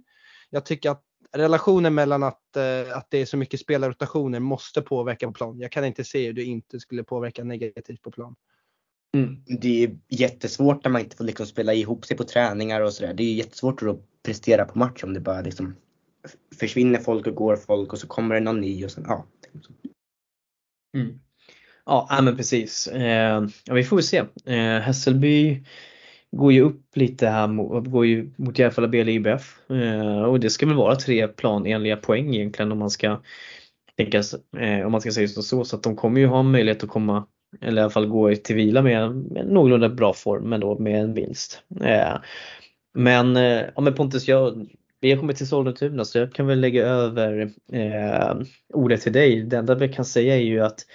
jag tycker att relationen mellan att, eh, att det är så mycket spelarrotationer måste påverka på plan. Jag kan inte se hur det inte skulle påverka negativt på plan. Mm. Det är jättesvårt när man inte får liksom spela ihop sig på träningar och sådär. Det är jättesvårt att prestera på match om det bara liksom försvinner folk och går folk och så kommer det någon ny och sen, ja. Mm. Ja, men precis. Eh, ja, vi får väl se. Eh, Hässelby går ju upp lite här, går ju mot Järfälla BL IBF eh, och det ska väl vara tre planenliga poäng egentligen om man ska tänka, om man ska säga så, så att de kommer ju ha möjlighet att komma eller i alla fall gå till vila med, med någorlunda bra form men då med en vinst. Men, ja, men Pontus, jag, vi har kommit till Sollentuna så jag kan väl lägga över eh, ordet till dig. Det enda vi kan säga är ju att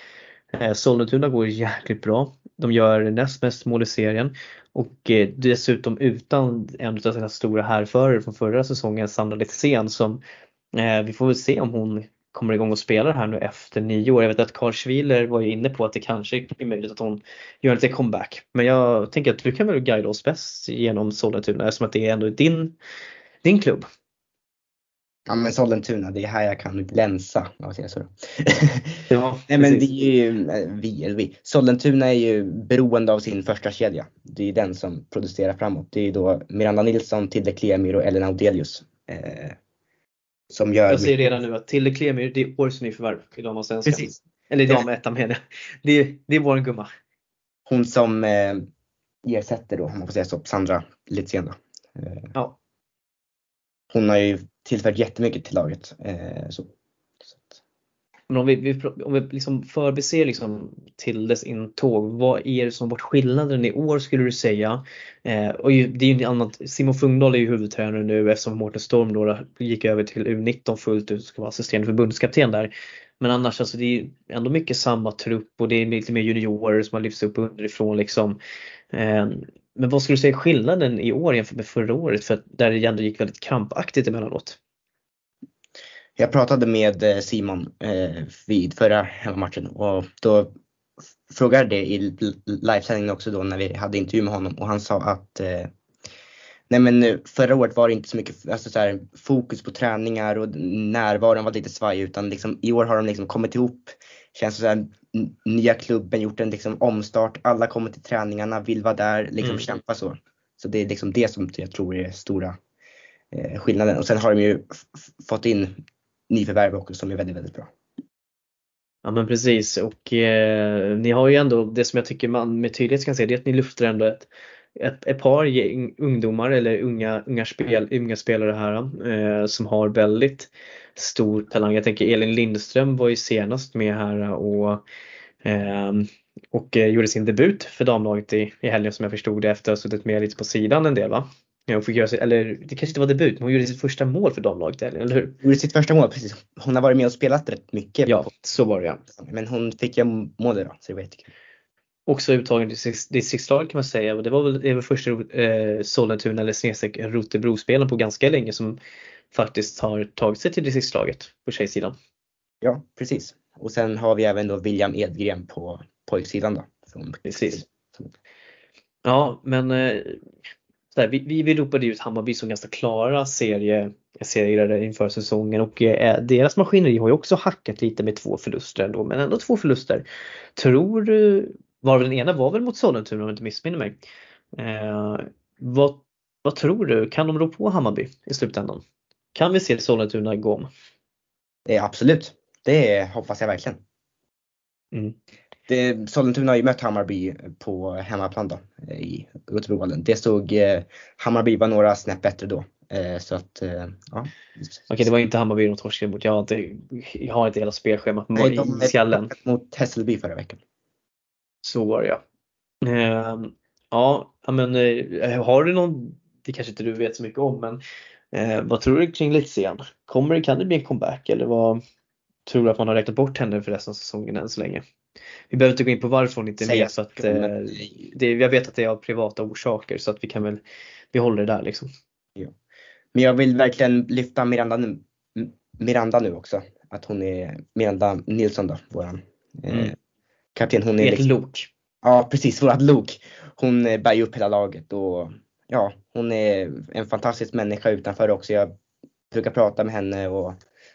Eh, Sollentuna går jäkligt bra. De gör näst mest mål i serien och eh, dessutom utan en av sina stora härförare från förra säsongen, Sandra Litzén, som eh, vi får väl se om hon kommer igång och spelar här nu efter nio år. Jag vet att Karl Schwiler var ju inne på att det kanske är möjligt att hon gör lite comeback. Men jag tänker att du kan väl guida oss bäst genom Sollentuna eftersom att det är ändå din, din klubb. Ja men Sollentuna, det är här jag kan glänsa. Ja, så. ja, (laughs) Nej men vi är ju, vi, vi, Sollentuna är ju beroende av sin första kedja. Det är den som producerar framåt. Det är då Miranda Nilsson, Tilde Klemyr och Elena Odelius. Eh, som gör jag säger redan nu att Tilde Klemyr, det är årets nyförvärv i damallsvenskan. Precis. Eller i damettan menar jag. Det är, det är vår gumma. Hon som eh, ersätter då, om man får säga så, Sandra Litzén. Eh, ja. Hon har ju tillfört jättemycket till laget. Eh, så. Men om vi, vi, om vi liksom förbiser liksom till dess intåg, vad är det som varit skillnaden i år skulle du säga? Eh, och ju, det är ju annat, Simon Fungdahl är ju huvudtränare nu eftersom Mårten Storm då gick över till U19 fullt ut och ska vara assisterande förbundskapten där. Men annars alltså det är ändå mycket samma trupp och det är lite mer juniorer som har lyfts upp underifrån liksom. Eh, men vad skulle du säga är skillnaden i år jämfört med förra året? För där det ändå gick väldigt krampaktigt emellanåt. Jag pratade med eh, Simon eh, vid förra hemmamatchen och då frågade det i livesändningen också då när vi hade intervju med honom och han sa att eh, Nej men förra året var det inte så mycket alltså så här, fokus på träningar och närvaron var lite svajig utan liksom, i år har de liksom kommit ihop. Känns så här, nya klubben gjort en liksom omstart, alla kommer till träningarna, vill vara där, liksom mm. kämpa så. Så det är liksom det som jag tror är stora eh, skillnaden. Och sen har de ju fått in nyförvärv också som är väldigt, väldigt bra. Ja men precis och eh, ni har ju ändå det som jag tycker man med tydlighet kan se det är att ni lyfter ändå ett, ett, ett par gäng, ungdomar eller unga, unga, spel, unga spelare här eh, som har väldigt stor talang. Jag tänker Elin Lindström var ju senast med här och ehm, eh, och gjorde sin debut för damlaget i, i helgen som jag förstod det efter att ha suttit med lite på sidan en del va? Hon fick göra sig, eller det kanske inte var debut, men hon gjorde sitt första mål för damlaget, eller hur? Hon gjorde sitt första mål, precis. Hon har varit med och spelat rätt mycket. Ja, så var det ja. Men hon fick ju mål idag, så det var jättekul. Också uttagen till distriktslaget kan man säga och det var väl, det var första eh, Sollentuna eller snedstreck Rotebro-spelaren på ganska länge som faktiskt har tagit sig till distriktslaget på tjejsidan. Ja, precis. Och sen har vi även då William Edgren på pojksidan då. Precis. Ja, men eh, här, vi, vi, ropade ut Hammarby som ganska klara serie, inför säsongen och eh, deras maskineri har ju också hackat lite med två förluster ändå, men ändå två förluster. Tror du, var den ena var väl mot Sollentuna om jag inte missminner mig. Eh, vad, vad tror du, kan de rå på Hammarby i slutändan? Kan vi se Sollentuna gå om? Det är absolut, det hoppas jag verkligen. Mm det, Sollentuna har ju mött Hammarby på hemmaplan då i Rotebrovallen. Det stod, eh, Hammarby var några snäpp bättre då. Eh, så att, eh, ja. Okej, det var inte Hammarby de torskade mot. Jag har inte, jag har inte hela spelschemat Nej, i skallen. mot Hässelby förra veckan. Så var det ja. Eh, ja, men eh, har du någon, det kanske inte du vet så mycket om, men eh, vad tror du kring Leksand? Kommer det, kan det bli en comeback eller vad tror du att man har räknat bort henne för resten av säsongen än så länge? Vi behöver inte gå in på varför hon inte är med för att eh, det, jag vet att det är av privata orsaker så att vi kan väl, vi håller det där liksom. Ja. Men jag vill verkligen lyfta Miranda nu, Miranda nu också. Att hon är Miranda Nilsson då, våran eh, mm. kapten. Hon är Ert liksom, lok. Ja precis, vårat lok. Hon eh, bär ju upp hela laget och ja, hon är en fantastisk människa utanför också. Jag brukar prata med henne och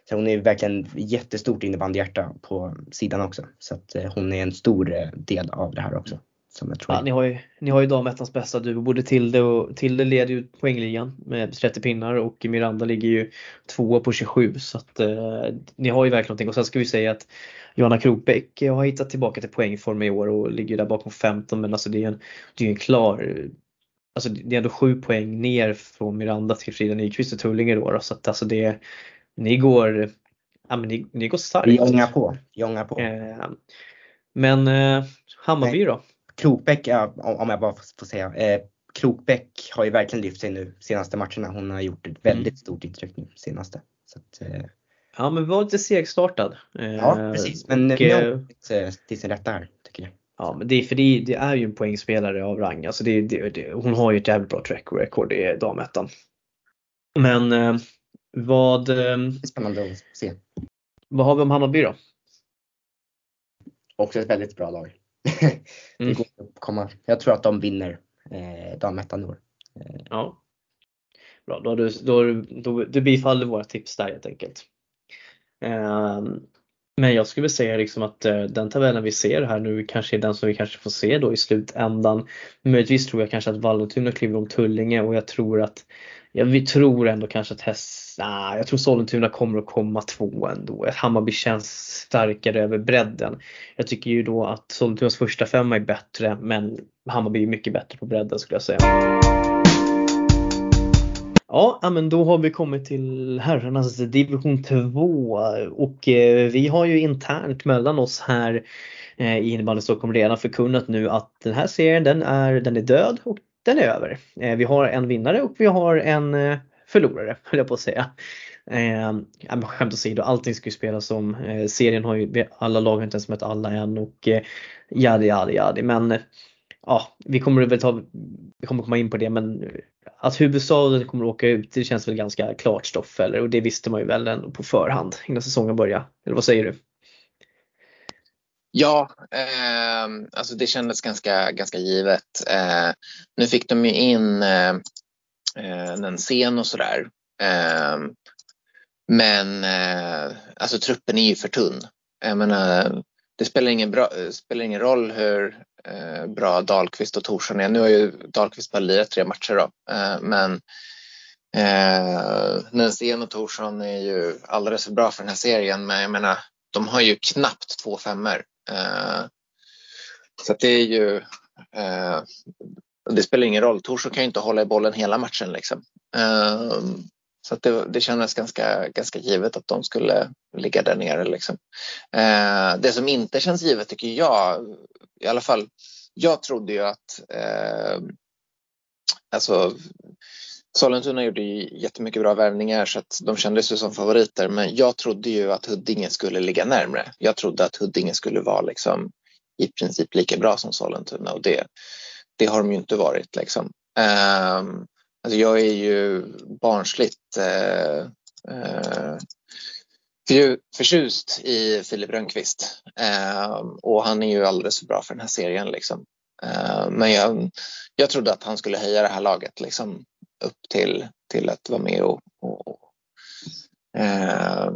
så hon är verkligen jättestort innebandyhjärta på sidan också. Så att eh, hon är en stor eh, del av det här också. Som jag tror. Ja, ni har ju, ni har ju damettans bästa duo. Både Tilde och Tilde leder ju poängligan med 30 pinnar och Miranda ligger ju tvåa på 27 så att eh, ni har ju verkligen någonting. Och sen ska vi säga att Johanna Krokbäck har hittat tillbaka till poängform i år och ligger där bakom 15 men alltså det är en, det är en klar Alltså det är ändå sju poäng ner från Miranda till Frida Nyqvist och Tullinge då, då så att alltså det, ni går, ja, men ni, ni går starkt. Jongar på. Jongar på. Eh, men eh, Hammarby då? Krokbäck, ja, om jag bara får säga. Eh, Krokbäck har ju verkligen lyft sig nu senaste matcherna. Hon har gjort ett väldigt mm. stort intryck nu senaste. Så att, eh, ja men var lite segstartad. Eh, ja precis men och, nu hon eh, till sin rätta här tycker jag. Ja men det är för det, det är ju en poängspelare av rang. Alltså det, det, hon har ju ett jävligt bra track record i damettan. Men eh, vad, ehm, Spännande att se. Vad har vi om Hammarby då? Också ett väldigt bra lag. (laughs) det mm. går att komma. Jag tror att de vinner eh, damettan i år. Eh. Ja. Bra, då, du, då, då, du bifaller våra tips där helt enkelt. Eh, men jag skulle säga liksom att eh, den tabellen vi ser här nu kanske är den som vi kanske får se då i slutändan. Möjligtvis tror jag kanske att Vallentuna kliver om Tullinge och jag tror att ja, vi tror ändå kanske att häst, nah, jag tror Sollentuna kommer att komma två ändå. Hammarby känns starkare över bredden. Jag tycker ju då att Sollentunas första femma är bättre men Hammarby är mycket bättre på bredden skulle jag säga. Ja, men då har vi kommit till herrarnas division 2 och eh, vi har ju internt mellan oss här eh, i innebandy Stockholm redan förkunnat nu att den här serien den är, den är död och den är över. Eh, vi har en vinnare och vi har en eh, förlorare (laughs) höll jag på att säga. Eh, skämt åsido, allting ska ju spelas om. Eh, serien har ju, alla lag har inte ens mött alla än och eh, jadi jadi jadi men eh, ja, vi kommer väl ta, vi kommer komma in på det men att huvudstaden kommer att åka ut det känns väl ganska klart stoff eller och det visste man ju väl ändå på förhand innan säsongen började. Eller vad säger du? Ja, eh, alltså det kändes ganska, ganska givet. Eh, nu fick de ju in eh, eh en scen och sådär. Eh, men eh, alltså truppen är ju för tunn. Jag menar, det spelar ingen, bra, spelar ingen roll hur eh, bra Dahlqvist och Torsson är. Nu har ju Dahlqvist bara lirat tre matcher då, eh, men eh, Nensén och Torsson är ju alldeles för bra för den här serien. Men jag menar, de har ju knappt två femmor. Eh, så det är ju eh, det spelar ingen roll. Torsson kan ju inte hålla i bollen hela matchen. Liksom. Eh, så det, det kändes ganska, ganska givet att de skulle ligga där nere. Liksom. Eh, det som inte känns givet tycker jag, i alla fall, jag trodde ju att eh, alltså, Sollentuna gjorde ju jättemycket bra värvningar så att de kändes ju som favoriter men jag trodde ju att Huddinge skulle ligga närmre. Jag trodde att Huddinge skulle vara liksom i princip lika bra som Sollentuna och det, det har de ju inte varit. Liksom. Um, Alltså jag är ju barnsligt uh, uh, förtjust i Filip Rönnqvist um, och han är ju alldeles för bra för den här serien. Liksom. Uh, men jag, jag trodde att han skulle höja det här laget liksom, upp till, till att vara med och, och eh,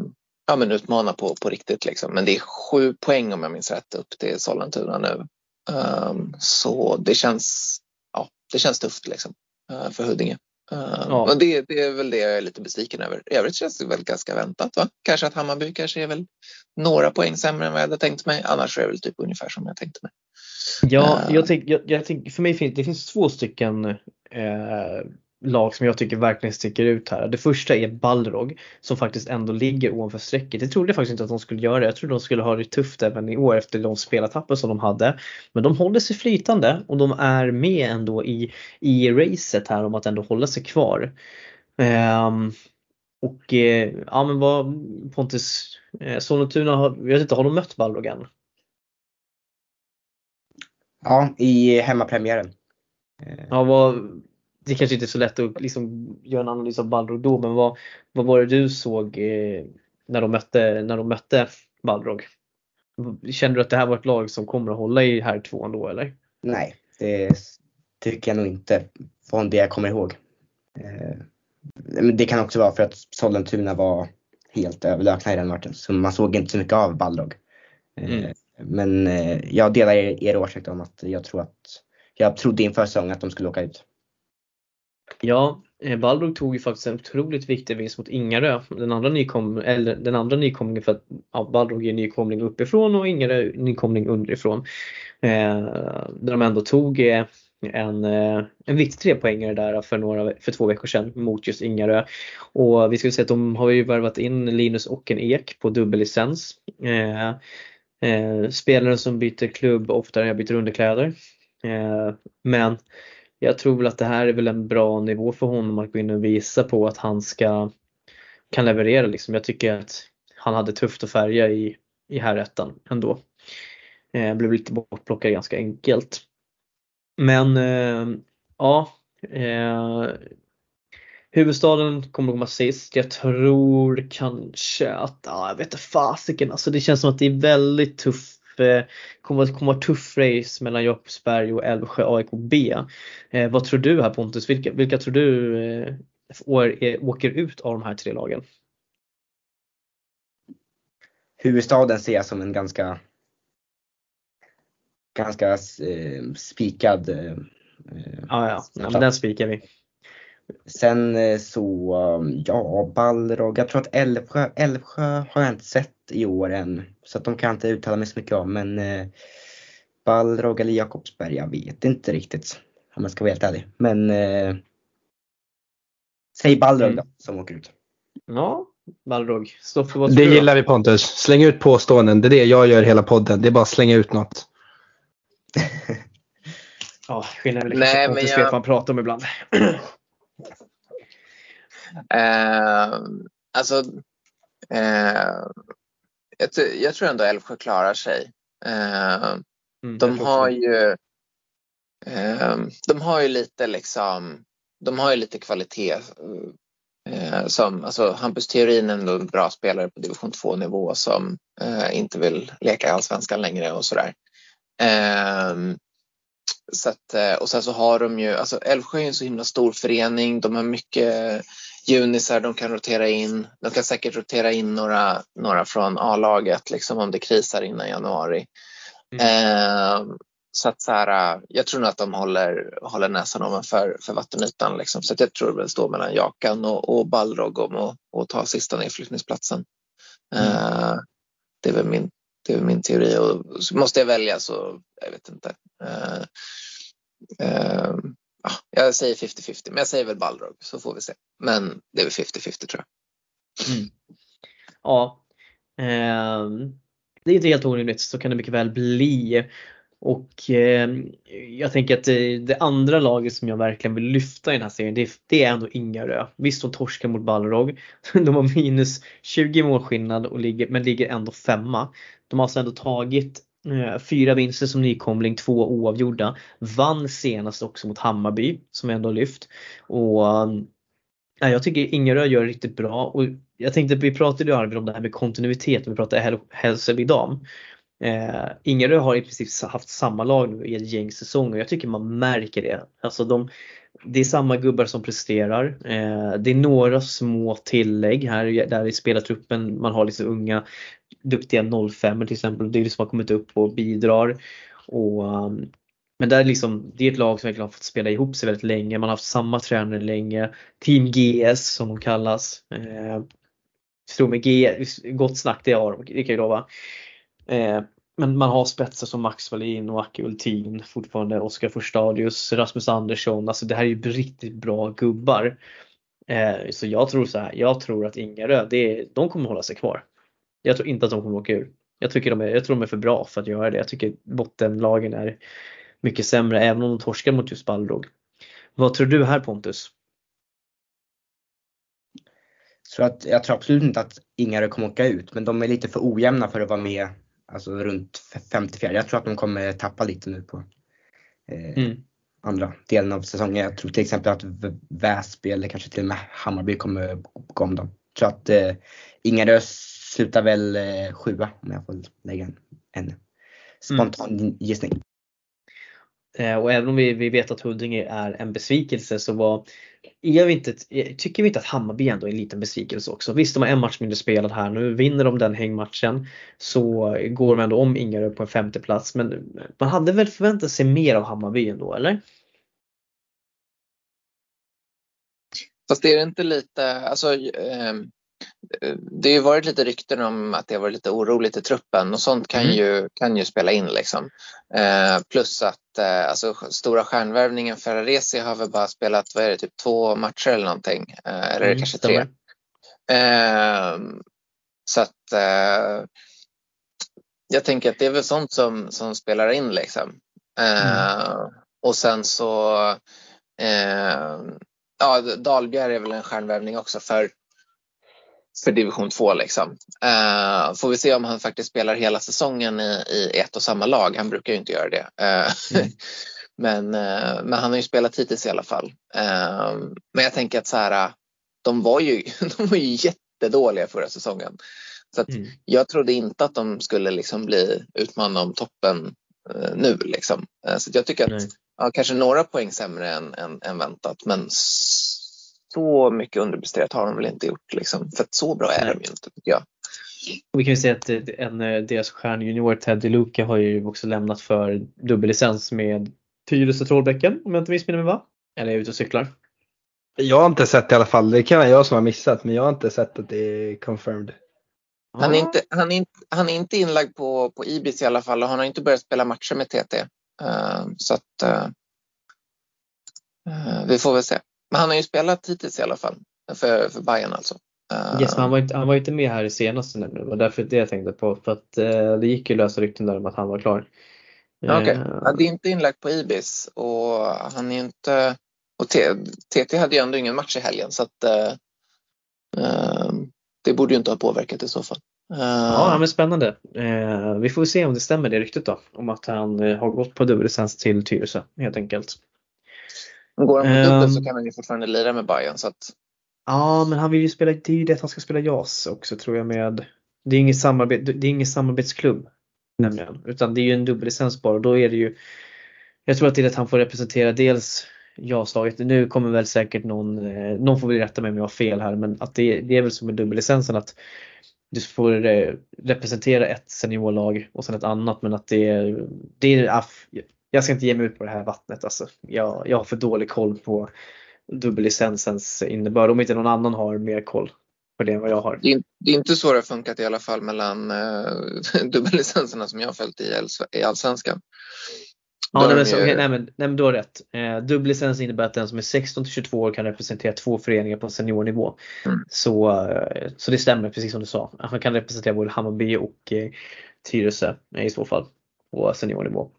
ja, men utmana på, på riktigt. Liksom. Men det är sju poäng om jag minns rätt upp till Sollentuna nu. Um, så det känns, ja, det känns tufft liksom. Eh, för Huddinge. Uh, ja. det, det, är väl det jag är lite besviken över. I övrigt känns det väl ganska väntat. Va? Kanske att Hammarby kanske är väl några poäng sämre än vad jag hade tänkt mig. Annars är det väl typ ungefär som jag tänkte mig. Ja, uh, jag tänker, jag, jag tänk, för mig finns det finns två stycken eh, lag som jag tycker verkligen sticker ut här. Det första är Balrog som faktiskt ändå ligger ovanför strecket. Det trodde jag faktiskt inte att de skulle göra. Jag trodde de skulle ha det tufft även i år efter de spelartappen som de hade. Men de håller sig flytande och de är med ändå i, i racet här om att ändå hålla sig kvar. Um, och eh, ja men vad Pontus, eh, Sollentuna, jag vet inte, har de mött Balrog än? Ja, i hemmapremiären. Ja, vad, det kanske inte är så lätt att liksom göra en analys av Balrog då, men vad, vad var det du såg eh, när, de mötte, när de mötte Balrog? Kände du att det här var ett lag som kommer att hålla i här tvåan då eller? Nej, det tycker jag nog inte från det jag kommer ihåg. Eh, det kan också vara för att Sollentuna var helt överlägsna i den matchen så man såg inte så mycket av Balrog. Eh, mm. Men jag delar er åsikt om att jag tror att jag trodde inför säsongen att de skulle åka ut. Ja, eh, Balrog tog ju faktiskt en otroligt viktig vinst mot Ingarö. Den andra, nykom, eller den andra nykomlingen för att ja, Balrog är nykomling uppifrån och Ingarö nykomling underifrån. Eh, där de ändå tog eh, en, eh, en viktig trepoängare där för, några, för två veckor sedan mot just Ingarö. Och vi skulle säga att de har ju värvat in Linus Ocken Ek på dubbellicens. Eh, eh, spelare som byter klubb oftare än jag byter underkläder. Eh, men jag tror väl att det här är väl en bra nivå för honom att gå in och visa på att han ska kan leverera liksom. Jag tycker att han hade tufft att färga i, i herrettan ändå. Eh, blev lite bortplockad ganska enkelt. Men eh, ja, eh, huvudstaden kommer att komma sist. Jag tror kanske att, ja, jag vet inte fasiken, alltså det känns som att det är väldigt tufft kommer att komma tuff race mellan Jakobsberg och Älvsjö AIK B. Eh, vad tror du här Pontus? Vilka, vilka tror du eh, åker ut av de här tre lagen? Huvudstaden ser jag som en ganska ganska eh, spikad. Eh, ah, ja, ja. den spikar vi. Sen så, ja, Balrog. Jag tror att Älvsjö, Älvsjö har jag inte sett i år än. Så att de kan jag inte uttala mig så mycket om. Men eh, Balrog eller Jakobsberg, jag vet inte riktigt. Om jag ska vara helt ärlig. Men eh, Säg Balrog Mm. då, som åker ut. Ja, Balrog. Det gillar vi Pontus. Släng ut påståenden. Det är det jag gör hela podden. Det är bara att slänga ut något. (laughs) Ja, skillnaden är väl Nej, kanske Pontus jag- vet vad han pratar om ibland. (clears throat) Eh, alltså, eh, jag, jag tror ändå Älvsjö klarar sig. Eh, Mm, de har ju eh, de har ju lite liksom de har ju lite kvalitet. Eh, som, alltså Hampus Theorin är ändå en bra spelare på division 2 nivå som eh, inte vill leka i allsvenskan längre och sådär. Så att, och sen så har de ju, alltså Älvsjö är en så himla stor förening. De har mycket junisar de kan rotera in. De kan säkert rotera in några, några från A-laget liksom om det krisar innan januari. Eh, så att så här, jag tror nog att de håller, håller näsan ovanför för vattenytan. Liksom. Så att jag tror det står mellan Jakan och, och Balrog om att, ta sista nedflyttningsplatsen. Eh, det, är väl min, det är min teori. Och måste jag välja så, jag vet inte. Eh, ja, jag säger 50-50, men jag säger väl Balrog så får vi se. Men det är väl 50-50 tror jag. Mm. Ja. eh, det är inte helt orimligt, så kan det mycket väl bli. Och eh, jag tänker att det, det andra laget som jag verkligen vill lyfta i den här serien det, är- det är ändå Ingarö. Visst de torskar mot Balrog. (laughs) De har minus 20 målskillnad och ligger, men ligger ändå femma. De har alltså ändå tagit Eh, fyra vinster som nykomling, två oavgjorda. Vann senast också mot Hammarby som ändå lyft. Och eh, Nej, jag tycker Ingerö gör det riktigt bra och jag tänkte, vi pratade ju Arvid om det här med kontinuitet när vi pratade Häl- Hässelby dam. Eh, Ingerö har i princip haft samma lag nu i ett gäng säsonger och jag tycker man märker det. Alltså de, det är samma gubbar som presterar. Eh, det är några små tillägg här där i spelartruppen. Man har lite unga duktiga 05 till exempel. Det är det som har kommit upp och bidrar. Och, um, men där är liksom, det är ett lag som verkligen har fått spela ihop sig väldigt länge. Man har haft samma tränare länge. Team GS som de kallas. Eh, Tror med G, gott snack det har de, det kan jag lova. Eh, men man har spetsar som Max Wallin och Aki Ultin fortfarande, Oskar Forstadius, Rasmus Andersson. Alltså det här är ju riktigt bra gubbar. Eh, så jag tror så här, jag tror att Ingarö, det, de kommer hålla sig kvar. Jag tror inte att de kommer åka ur. Jag, tycker de är, jag tror de är för bra för att göra det. Jag tycker bottenlagen är mycket sämre även om de torskar mot just Balrog. Vad tror du här Pontus? Så att, jag tror absolut inte att Ingarö kommer åka ut, men de är lite för ojämna för att vara med alltså runt 54. Jag tror att de kommer tappa lite nu på eh, Mm. andra delen av säsongen. Jag tror till exempel att Väsby eller kanske till och med Hammarby kommer gå om dem. Så att eh, Ingarö slutar väl eh, sjua om jag får lägga en, en spontan gissning. Eh, och även om vi, vi vet att Huddinge är en besvikelse så var, är vi inte, tycker vi inte att Hammarby ändå är en liten besvikelse också. Visst de har en match mindre spelad här nu, vinner de den hängmatchen så går de ändå om Ingarö på en femte plats men man hade väl förväntat sig mer av Hammarby ändå eller? Fast är det inte lite, alltså, eh, det har varit lite rykten om att det har varit lite oroligt i truppen och sånt kan, Mm. ju, kan ju spela in. Liksom. Eh, plus att eh, alltså, stora stjärnvärvningen Ferraresi har väl bara spelat vad är det, typ två matcher eller någonting. Eh, eller Mm, kanske tre. stämmer. Eh, så att eh, jag tänker att det är väl sånt som, som spelar in liksom. Eh, Och sen så eh, ja, Dahlbjer är väl en stjärnvärvning också för, för division 2 liksom. Eh, får vi se om han faktiskt spelar hela säsongen i, i ett och samma lag. Han brukar ju inte göra det. Eh, Mm. (laughs) men, eh, men han har ju spelat hittills i alla fall. Men jag tänker att så här, de var ju, (laughs) de var ju jättedåliga förra säsongen. Så Mm. jag trodde inte att de skulle liksom bli utmanade om toppen nu. Liksom. Så jag tycker att ja, kanske några poäng sämre än, än, än väntat. Men så mycket underpresterat har de väl inte gjort. Liksom. För att så bra är Nej. de ju inte tycker jag. Och vi kan ju säga att en, eh, deras stjärnjunior Teddy Luca har ju också lämnat för dubbellicens med Tyresö Trollbäcken om jag inte missminner mig va? Eller är jag ute och cyklar? Jag har inte sett det i alla fall. Det kan vara jag som har missat. Men jag har inte sett att det är confirmed. Han, är inte, han, är inte, han är inte inlagd på, på Ibis i alla fall och han har inte börjat spela matcher med TT. Eh, så att eh, eh, vi får väl se. Men han har ju spelat hittills i alla fall. för, för Bayern alltså. Uh, yes, men han, var inte, han var inte med här i senaste nu. Det var därför det jag tänkte på. För att uh, det gick ju lösa rykten där om att han var klar. Uh, okay. ja, det är inte inlagt på Ibis och han är inte... Och TT hade ju ändå ingen match i helgen så att det borde ju inte ha påverkat i så fall. Ja, men spännande. vi får se om det stämmer det ryktet då. Om att han har gått på dubbellicens till Tyresö helt enkelt. Går han på dubbel um, så kan han ju fortfarande lira med Bayern så att Ja, men han vill ju spela, det är ju det att han ska spela JAS också tror jag med. Det är inget samarbete, det är ingen samarbetsklubb nämligen, utan det är ju en dubbellicens bara och då är det ju Jag tror att det är att han får representera dels JAS-laget. Nu kommer väl säkert någon, eh, någon får väl rätta mig om jag har fel här, men att det, det är väl som med dubbellicensen att du får eh, representera ett seniorlag och sen ett annat men att det är, det är jag ska inte ge mig ut på det här vattnet alltså. Jag, jag har för dålig koll på dubbellicensens innebörd om inte någon annan har mer koll på det än vad jag har. Det är, det är inte så det har funkat i alla fall mellan uh, (laughs) dubbellicenserna som jag har följt i, i Allsvenskan. Ja, nej, men, så, okay, nej, men, nej, men du har rätt. Eh, dubbellicens innebär att den som är 16 till 22 år kan representera två föreningar på seniornivå. Mm. Så, eh, så det stämmer precis som du sa. Man kan representera både Hammarby och eh, Tyresö eh, i så fall på seniornivå.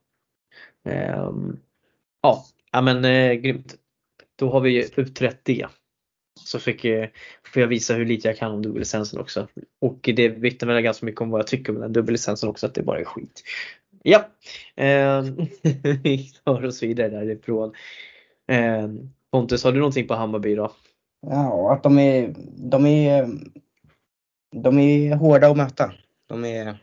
Eh, ja, men eh, grymt då har vi utrett det. Så fick, eh, får jag visa hur lite jag kan om dubbellicensen också. Och det vittnar väl ganska mycket om vad jag tycker om den dubbellicensen också, att det bara är skit. Ja, eh, vi tar oss vidare därifrån. Eh, Pontus, har du någonting på Hammarby då? Ja, att de är, de är, de är hårda att möta. De är,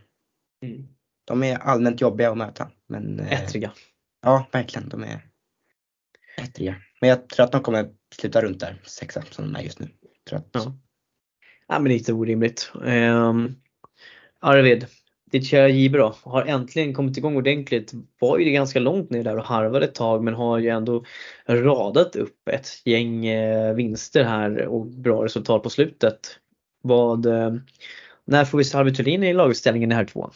mm. de är allmänt jobbiga att möta. Men, eh, Ettriga. Ja, verkligen. De är ettriga. Men jag tror att de kommer sluta runt där, sexa som de är just nu. Tror att... ja. ja men lite orimligt. Um, Arvid, ditt kära då, har äntligen kommit igång ordentligt. Var ju ganska långt ner där och harvade ett tag men har ju ändå radat upp ett gäng eh, vinster här och bra resultat på slutet. Vad, eh, när får vi se Arvid Thulin i laguppställningen i här två?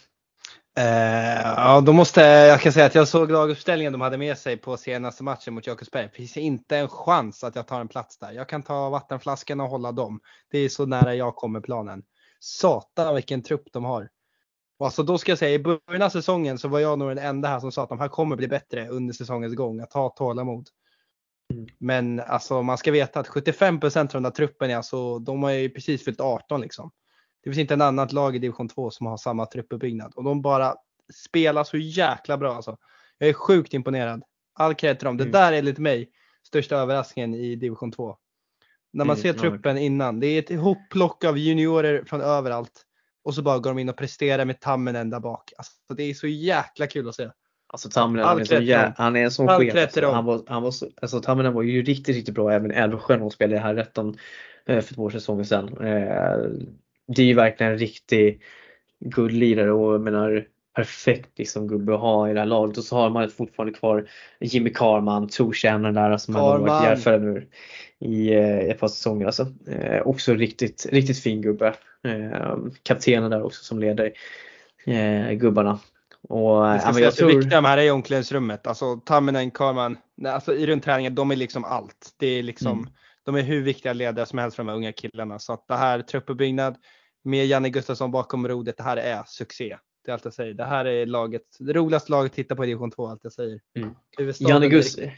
Eh, ja, då måste jag kan säga att jag såg laguppställningen de hade med sig på senaste matchen mot Jakobsberg. Det finns inte en chans att jag tar en plats där. Jag kan ta vattenflaskan och hålla dem. Det är så nära jag kommer planen. Satan vilken trupp de har. Och alltså då ska jag säga i början av säsongen så var jag nog den enda här som sa att de här kommer bli bättre under säsongens gång. Att ha tålamod. Mm. Men alltså man ska veta att 75% av den där truppen är alltså, de har ju precis fyllt 18 liksom. Det finns inte en annat lag i division 2 som har samma truppuppbyggnad och de bara spelar så jäkla bra alltså. Jag är sjukt imponerad. All cred till dem. Mm. Det där är enligt mig största överraskningen i division 2. När man mm, ser truppen innan. Det är ett hopplock av juniorer från överallt. Och så bara går de in och presterar med Tamminen där bak. Alltså, det är så jäkla kul att se. Alltså Tamminen han jä- han är en sån chef. Alltså. Han var, han var så, alltså, Tamminen var ju riktigt, riktigt bra även i Älvsjö när hon spelade här rätten eh, för två säsonger sedan. Eh, det är ju verkligen en riktig guldlirare och jag menar perfekt liksom gubbe att ha i det här laget och så har man fortfarande kvar Jimmy Carman, trotjänaren där som har varit Järfälla nu i eh, ett par säsonger. Alltså. Eh, också riktigt, riktigt fin gubbe. Eh, kaptenen där också som leder eh, gubbarna. Och, det ska ja, jag tror... viktiga de här är i omklädningsrummet. Alltså Tamminen, Carman, alltså i runt träningen, de är liksom allt. Det är liksom mm de är hur viktiga ledare som helst för de här unga killarna. Så att det här truppuppbyggnad med Janne Gustafsson bakom rodet, det här är succé. Det är allt jag säger. Det här är laget, det roligaste laget att titta på i division 2, allt jag säger. Mm. Janne Gustafsson.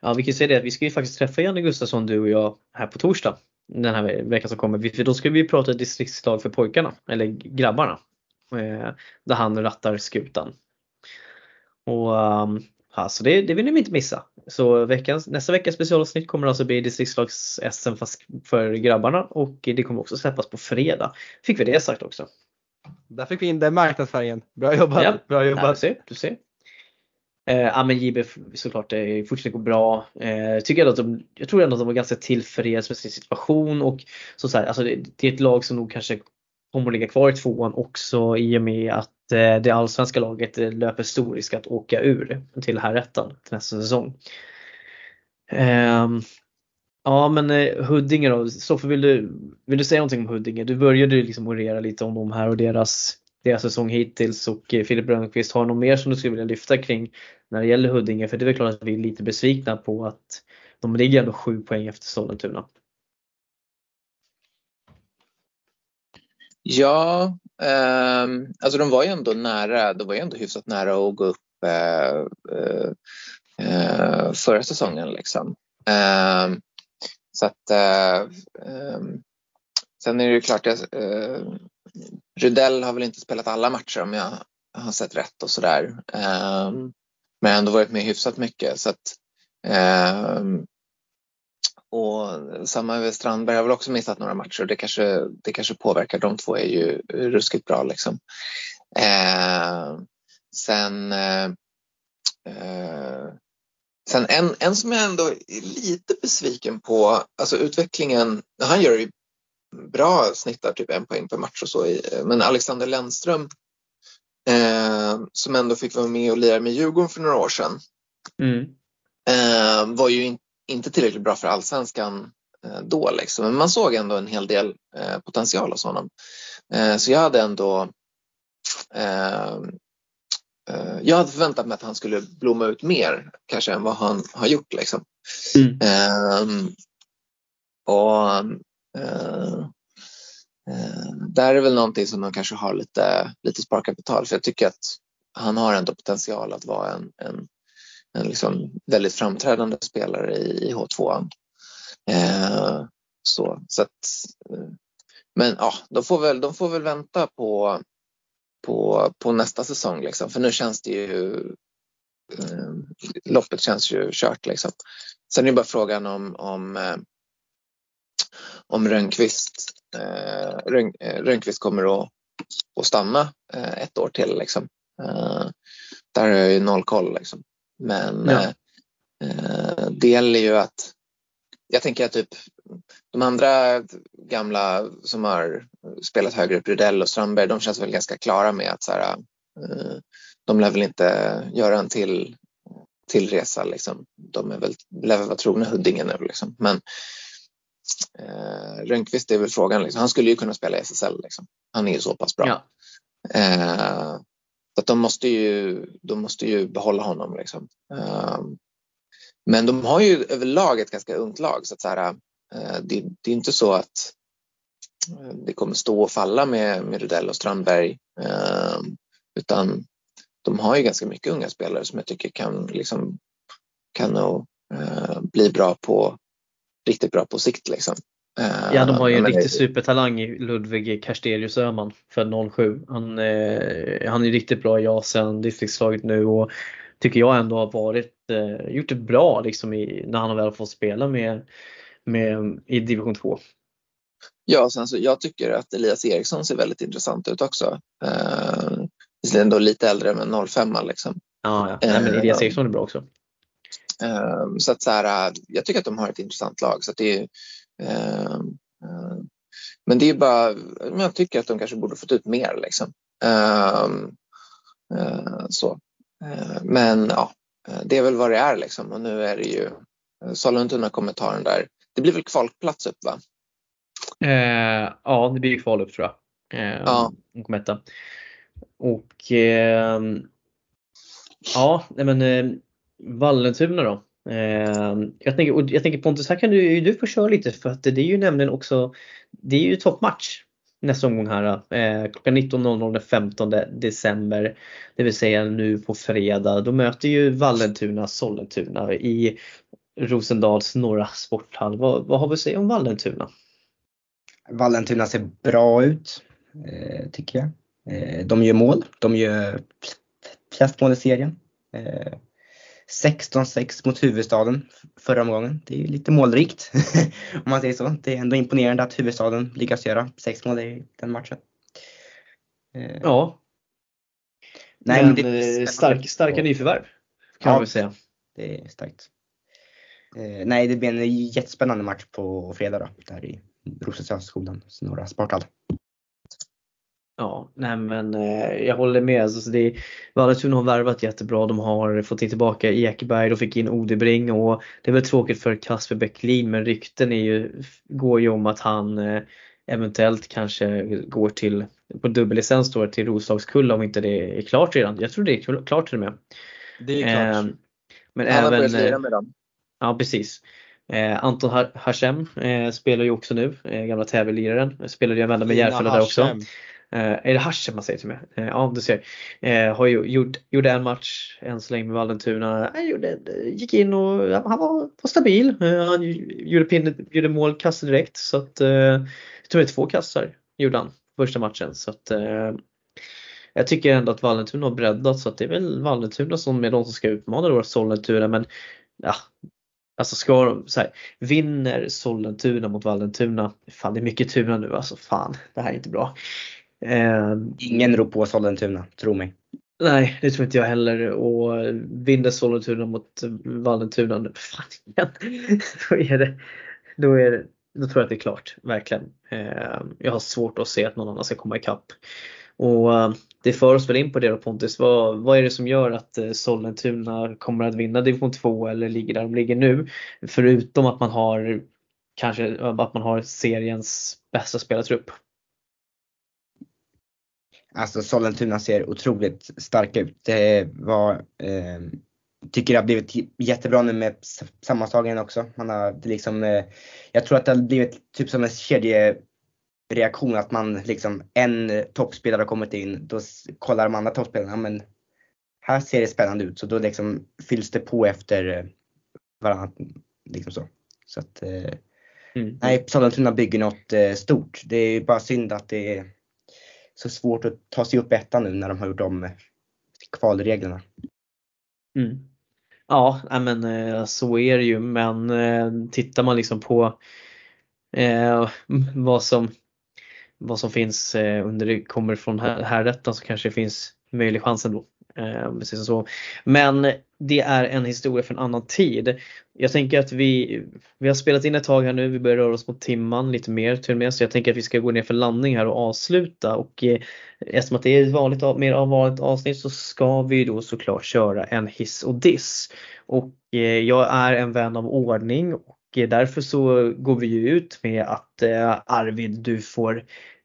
Ja, vi kan säga det att vi ska ju faktiskt träffa Janne Gustafsson, du och jag, här på torsdag. Den här veckan som kommer. För då ska vi prata distriktslag för pojkarna, eller grabbarna. Eh, där han rattar skutan. Och um, Ja, så det, det vill ni inte missa. Så veckans, nästa veckas specialavsnitt kommer alltså bli distriktslags-SM fast för grabbarna och det kommer också släppas på fredag. Fick vi det sagt också. Där fick vi in den marknadsföringen. Bra jobbat! Ja, bra jobbat. Ja, du ser. Du ser. Eh, ja men JB såklart det fortsätter gå bra. Eh, tycker att de, jag tror ändå att de var ganska tillfreds med sin situation och så, så här, alltså det, det, är ett lag som nog kanske kommer att ligga kvar i tvåan också i och med att eh, det allsvenska laget eh, löper stor risk att åka ur till herrettan till nästa säsong. Ehm, ja men eh, Huddinge då, Stoffe vill du, vill du säga någonting om Huddinge? Du började liksom orera lite om dem här och deras, deras säsong hittills och Filip Rönnqvist har något mer som du skulle vilja lyfta kring när det gäller Huddinge? För det är väl klart att vi är lite besvikna på att de ligger ändå sju poäng efter Sollentuna. Ja, eh, alltså de var ju ändå nära, de var ju ändå hyfsat nära att gå upp eh, eh förra säsongen liksom. Ehm, så att eh, ehm, sen är det ju klart, jag, eh, Rydell har väl inte spelat alla matcher om jag har sett rätt och sådär. Ehm, men ändå varit med hyfsat mycket. Så att, ehm, och samma med Strandberg har väl också missat några matcher. Det kanske, det kanske påverkar. De två är ju ruskigt bra liksom. Eh, sen eh, eh, sen en, en som jag ändå är lite besviken på, alltså utvecklingen, han gör ju bra, snittar typ en poäng per match och så, men Alexander Lennström eh, som ändå fick vara med och lira med Djurgården för några år sedan mm. eh, var ju in, inte tillräckligt bra för allsvenskan eh, då. Liksom. Men man såg ändå en hel del eh, potential hos honom. Eh, så jag hade ändå jag hade förväntat mig att han skulle blomma ut mer kanske än vad han har gjort. Liksom. Mm. Eh, och eh, Där är väl någonting som de kanske har lite, lite sparkapital för jag tycker att han har ändå potential att vara en, en en liksom väldigt framträdande spelare i, H2. Eh, så, så att, eh, men ja, de får väl, de får väl vänta på, på, på nästa säsong liksom. för nu känns det ju eh, loppet känns ju kört liksom. Sen är det bara frågan om, om, eh, om Rönnqvist, eh, Rönn, eh, Rönnqvist kommer att, att stanna eh, ett år till. Liksom. Eh, där har jag ju noll koll. Liksom. Men ja. eh, det gäller ju att jag tänker att typ de andra gamla som har spelat högre upp, Rydell och Strandberg, de känns väl ganska klara med att så här, eh, de lär väl inte göra en till, till resa. Liksom. De är väl, lär väl vara trogna Huddinge nu. Liksom. Men eh, Rönnqvist är väl frågan, liksom. han skulle ju kunna spela i SSL. Liksom. Han är ju så pass bra. Ja. Eh, så att de måste ju, de måste ju behålla honom. Liksom. Ehm, men de har ju överlag ett ganska ungt lag så att så här, eh, det, det, är inte så att eh, det kommer stå och falla med, med Rudell och Strandberg ehm, utan de har ju ganska mycket unga spelare som jag tycker kan, liksom, kan nog eh, bli bra på, riktigt bra på sikt. Liksom. Ja, de har ju en riktig supertalang i Ludvig Karsterius Öhman för 07. Han, eh, han är riktigt bra i Asien, distriktslaget nu och tycker jag ändå har varit, eh, gjort det bra liksom i, när han väl fått spela med, med, i division 2. Ja, sen så, jag tycker att Elias Eriksson ser väldigt intressant ut också. Eh, visserligen då lite äldre men 05 liksom. Ja, ja. Nej, men Elias Eriksson är bra också. Eh, så att så här, jag tycker att de har ett intressant lag. Så det är, Eh, eh, men det är bara, jag tycker att de kanske borde fått ut mer. Liksom. Eh, så. Men ja, det är väl vad det är liksom. Och nu är det ju Sollentuna kommer ta den där. Det blir väl kvalplats upp va? Eh, ja, det blir kval upp tror jag. Eh, ja. De Och eh, ja, men eh, Vallentuna då. Ehm, jag, tänker, och jag tänker Pontus, här kan du, du få köra lite för att det är ju nämligen också, det är ju toppmatch nästa omgång här. Eh, klockan 19.00 den 15 december. Det vill säga nu på fredag. Då möter ju Vallentuna Sollentuna i Rosendals norra sporthall. Vad, vad har vi att säga om Vallentuna? Vallentuna ser bra ut, eh, tycker jag. Eh, de gör mål. De gör flest mål i serien. Eh, 16-6 mot huvudstaden förra omgången. Det är ju lite målrikt (laughs) om man säger så. Det är ändå imponerande att huvudstaden lyckas göra sex mål i den matchen. Eh, ja. Nej, men, men det, eh, stark, starka nyförvärv kan ja, man väl säga. Det är starkt. Eh, nej, det blir en jättespännande match på fredag då, där i Rosenstadsskolan, Norra Sporthall. Ja, nej men eh, jag håller med. Alltså, det, Vallentuna har värvat jättebra. De har fått in tillbaka Ekberg, de fick in Odebring och det är väl tråkigt för Kasper Bäcklin men rykten är ju, går ju om att han eh, eventuellt kanske går till på dubbellicens då till Roslagskulla om inte det är klart redan. Jag tror det är klart till och med. Det är klart. Eh, men han även, har börjat lira med dem. Ja precis. Eh, Anton Hashem eh, spelar ju också nu, eh, gamla tävlingsliraren. Spelade ju en vända med Järfälla där också. Eh, är det Hashem man säger till mig? Eh, ja, du ser. Eh, har ju gjort, gjorde en match än så länge med Vallentuna. Han gjorde, eh, gick in och ja, han var, var stabil. Eh, han gjorde, pinne, gjorde mål, kastade direkt. Så att, eh, jag tror det är två kassar gjorde han första matchen. Så att, eh, jag tycker ändå att Vallentuna har breddat så att det är väl Vallentuna som är de som ska utmana då Sollentuna. Men ja, alltså ska de, så här, vinner Sollentuna mot Vallentuna. Fan det är mycket Tuna nu alltså. Fan det här är inte bra. Eh, Ingen rop på Sollentuna, tro mig. Nej, det tror inte jag heller. Och vinner Sollentuna mot Vallentuna, nu- fan igen. (laughs) Då är det, då är det, då tror jag att det är klart, verkligen. Eh, Jag har svårt att se att någon annan ska komma ikapp. Och eh, det för oss väl in på det då Pontus. Vad, vad är det som gör att eh, Sollentuna kommer att vinna division 2 eller ligger där de ligger nu? Förutom att man har kanske att man har seriens bästa spelartrupp. Alltså Sollentuna ser otroligt starka ut. Det var, eh, tycker det har blivit jättebra nu med sammanslagningen också. Man har det liksom, eh, jag tror att det har blivit typ som en kedjereaktion att man liksom, en toppspelare har kommit in, då kollar de andra toppspelarna, men här ser det spännande ut. Så då liksom fylls det på efter eh, varandra. Liksom så. så att, eh, Mm. Nej, Sollentuna bygger något eh, stort. Det är bara synd att det är så svårt att ta sig upp ettan nu när de har gjort om eh, kvalreglerna. Mm. Ja, men eh, så är det ju men eh, tittar man liksom på eh, vad som vad som finns under det kommer från här- härrätten så kanske det finns möjlig chans ändå. Eh, precis så. Men det är en historia för en annan tid. Jag tänker att vi, vi har spelat in ett tag här nu, vi börjar röra oss mot timman lite mer till och med så jag tänker att vi ska gå ner för landning här och avsluta och eh, eftersom att det är ett vanligt, mer av vanligt avsnitt så ska vi då såklart köra en hiss och diss. Och eh, jag är en vän av ordning och eh, därför så går vi ju ut med att eh, Arvid du får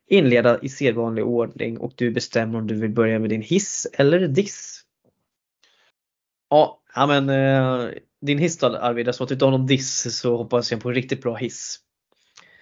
inleda i sedvanlig ordning och du bestämmer om du vill börja med din hiss eller diss. Ja, ja men eh, din hiss då Arvid, eftersom att du inte har någon diss så hoppas jag på en riktigt bra hiss.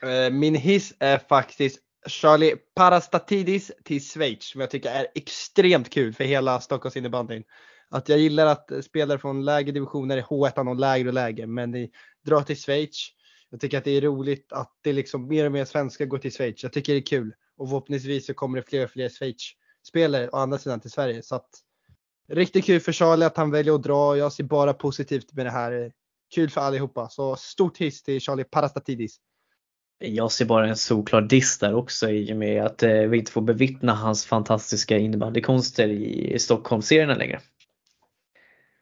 Eh, Min hiss är faktiskt Charlie Parastatidis till Schweiz som jag tycker är extremt kul för hela Stockholms innebandyn. Att jag gillar att spelare från lägre divisioner i H1 och lägre och lägre men de drar till Schweiz. Jag tycker att det är roligt att det liksom mer och mer svenskar går till Schweiz. Jag tycker det är kul och förhoppningsvis så kommer det fler och fler Schweiz-spelare å andra sidan till Sverige. Så att, riktigt kul för Charlie att han väljer att dra. Jag ser bara positivt med det här. Kul för allihopa. Så stort hiss till Charlie Parastatidis. Jag ser bara en solklar diss där också i och med att eh, vi inte får bevittna hans fantastiska innebandykonster i, i Stockholmsserierna längre.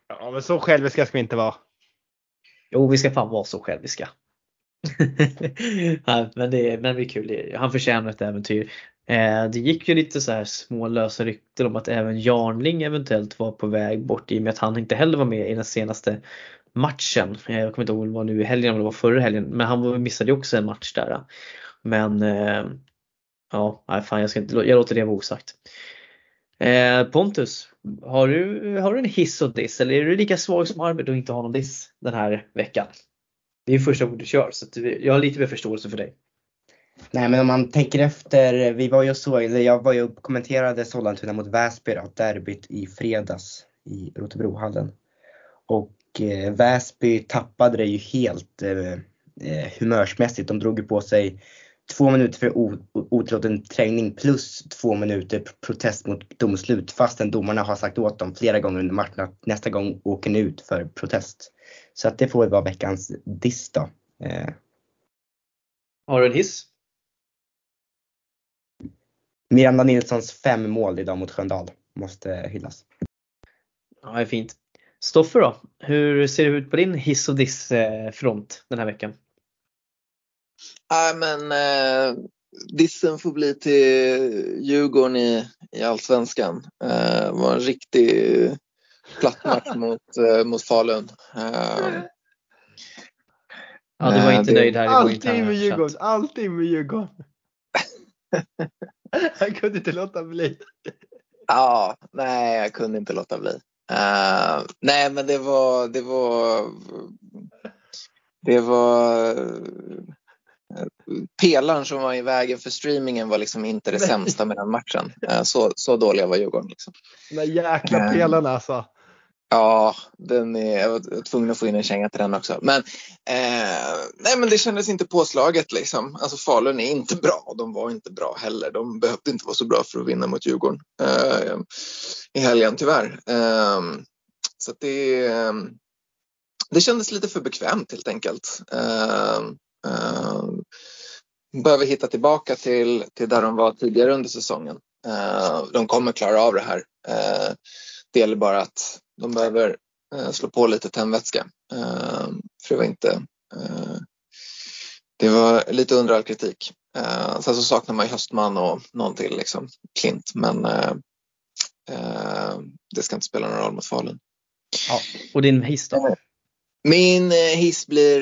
Ja men så själviska ska vi inte vara. Jo, vi ska fan vara så själviska. (laughs) Men, det, men det är kul. Han förtjänar ett äventyr. Eh, det gick ju lite så här små lösa rykten om att även Jarnling eventuellt var på väg bort i och med att han inte heller var med i den senaste matchen. Eh, jag kommer inte ihåg om det var nu i helgen eller om det var förra helgen. Men han missade ju också en match där. Men eh, ja, nej, fan, jag, ska inte, jag låter det vara osagt. Eh, Pontus, har du, har du en hiss och diss eller är du lika svag som Arvid och inte har någon diss den här veckan? Det är första gången du kör så att jag har lite mer förståelse för dig. Nej men om man tänker efter, vi var ju och såg, eller jag var ju och kommenterade Sollentuna mot Väsby då, derbyt i fredags i Rotebrohallen. Och eh, Väsby tappade det ju helt eh, eh, humörsmässigt. De drog ju på sig två minuter för otillåten trängning plus två minuter protest mot domslut fastän domarna har sagt åt dem flera gånger under matchen att nästa gång åker ni ut för protest. Så att det får väl vara veckans diss då. Eh, Har du en hiss? Miranda Nilssons fem mål idag mot Sköndal måste hyllas. Ja, det är fint. Stoffer då? Hur ser det ut på din hiss och diss eh, den här veckan? Nej, men eh, dissen får bli till Djurgården i, i Allsvenskan. Eh, var en riktig platt match (laughs) mot, eh, mot Falun. Eh, Ja, du var Nej, inte det- nöjd här i interna med Djurgården, alltid med Djurgården. Jag kunde inte låta bli. ja, nej, jag kunde inte låta bli. Eh, nej, men det var, det var Det var pelaren som var i vägen för streamingen var liksom inte det sämsta med den matchen. Så, så dåliga var Djurgården. Liksom. De där jäkla pelarna alltså. Ja, den är, jag var tvungen att få in en känga till den också. Men, eh, nej, men det kändes inte påslaget. Liksom. Alltså, Falun är inte bra och de var inte bra heller. De behövde inte vara så bra för att vinna mot Djurgården eh, i helgen tyvärr. Eh, så det, det kändes lite för bekvämt helt enkelt. Eh, eh, behöver hitta tillbaka till, till där de var tidigare under säsongen. Eh, de kommer klara av det här. det gäller bara att de behöver eh, slå på lite tändvätska. Eh, för det var inte eh, det var lite under all kritik. Eh, sen så saknar man ju Höstman och någon till, liksom, Klint. Men eh, eh, det ska inte spela någon roll mot Falun. Ja, och din hiss då? Min hiss blir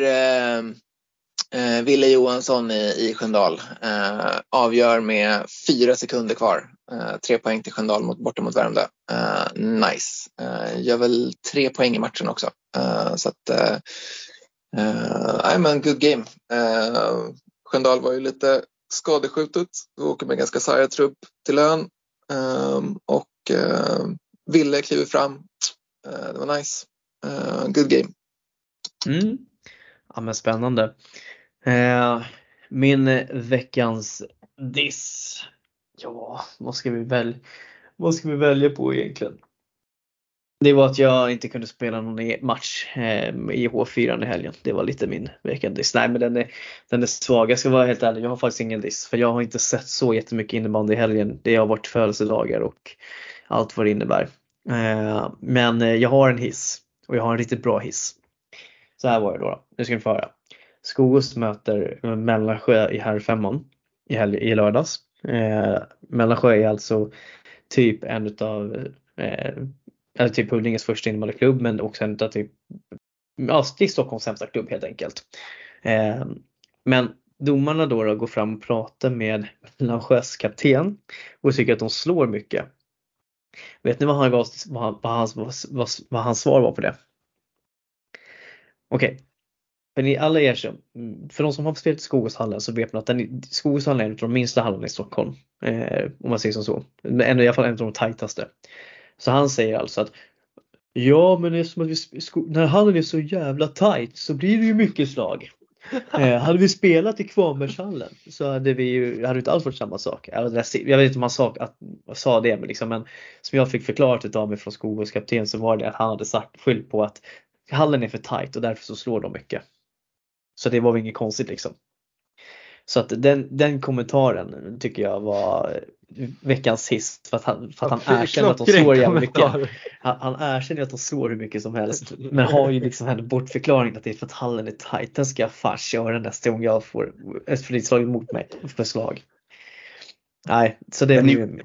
eh, Ville Johansson i, i Sköndal. Eh, avgör med fyra sekunder kvar. Eh, tre poäng till Sköndal mot, borta mot Värmdö. Eh, nice. Eh, gör väl tre poäng i matchen också. Eh, så att, eh, eh, men good game. Eh, Sköndal var ju lite skadeskjutet. Vi åker med ganska sargad trupp till ön. Eh, och eh, Ville kliver fram. Eh, det var nice. Eh, good game. Mm. Ja men spännande. Eh, min veckans diss. Ja, vad ska vi välja? Vad ska vi välja på egentligen? Det var att jag inte kunde spela någon e-, match eh, i H4 i helgen. Det var lite min veckans diss. Nej men den är, den är svag. Jag ska vara helt ärlig, jag har faktiskt ingen diss. För jag har inte sett så jättemycket innebandy i helgen. Det har varit födelsedagar och allt vad det innebär. Eh, men eh, jag har en hiss. Och jag har en riktigt bra hiss. Så här var det då. Nu ska ni få höra. Skogås möter Mellansjö i herrfemman i, i lördags. Eh, Mellansjö är alltså typ en utav eh, eller typ Huddinges första innebandyklubb men också en utav typ ja, det är Stockholms sämsta klubb helt enkelt. Eh, men domarna då, då går fram och pratar med Mellansjös kapten och tycker att de slår mycket. Vet ni vad, han gav, vad, vad, hans, vad, vad hans svar var på det? Okej, okay. För ni alla er som, för de som har spelat i Skogåshallen så vet man att den, Skogåshallen är en av de minsta hallarna i Stockholm. Eh, om man säger som så. Men i alla fall en av de tajtaste. Så han säger alltså att Ja men eftersom att vi, när hallen är så jävla tajt så blir det ju mycket slag. (laughs) Eh, hade vi spelat i Kvarnbergshallen så hade vi ju, hade det inte alls varit samma sak. Jag vet inte om han sa, att, sa det men, liksom, men som jag fick förklarat utav mig från Skogås kapten så var det att han hade sagt skylt på att hallen är för tajt och därför så slår de mycket. Så det var väl inget konstigt liksom. Så att den, den kommentaren tycker jag var veckans hiss för att han, för att han erkänner att de slår jävligt mycket. Han, han erkänner att de slår hur mycket som helst men har ju liksom en bortförklaring att det är för att hallen är tajt. Den ska jag fan köra nästa gång jag får ett frislag emot mig för slag. Nej, så det är ju...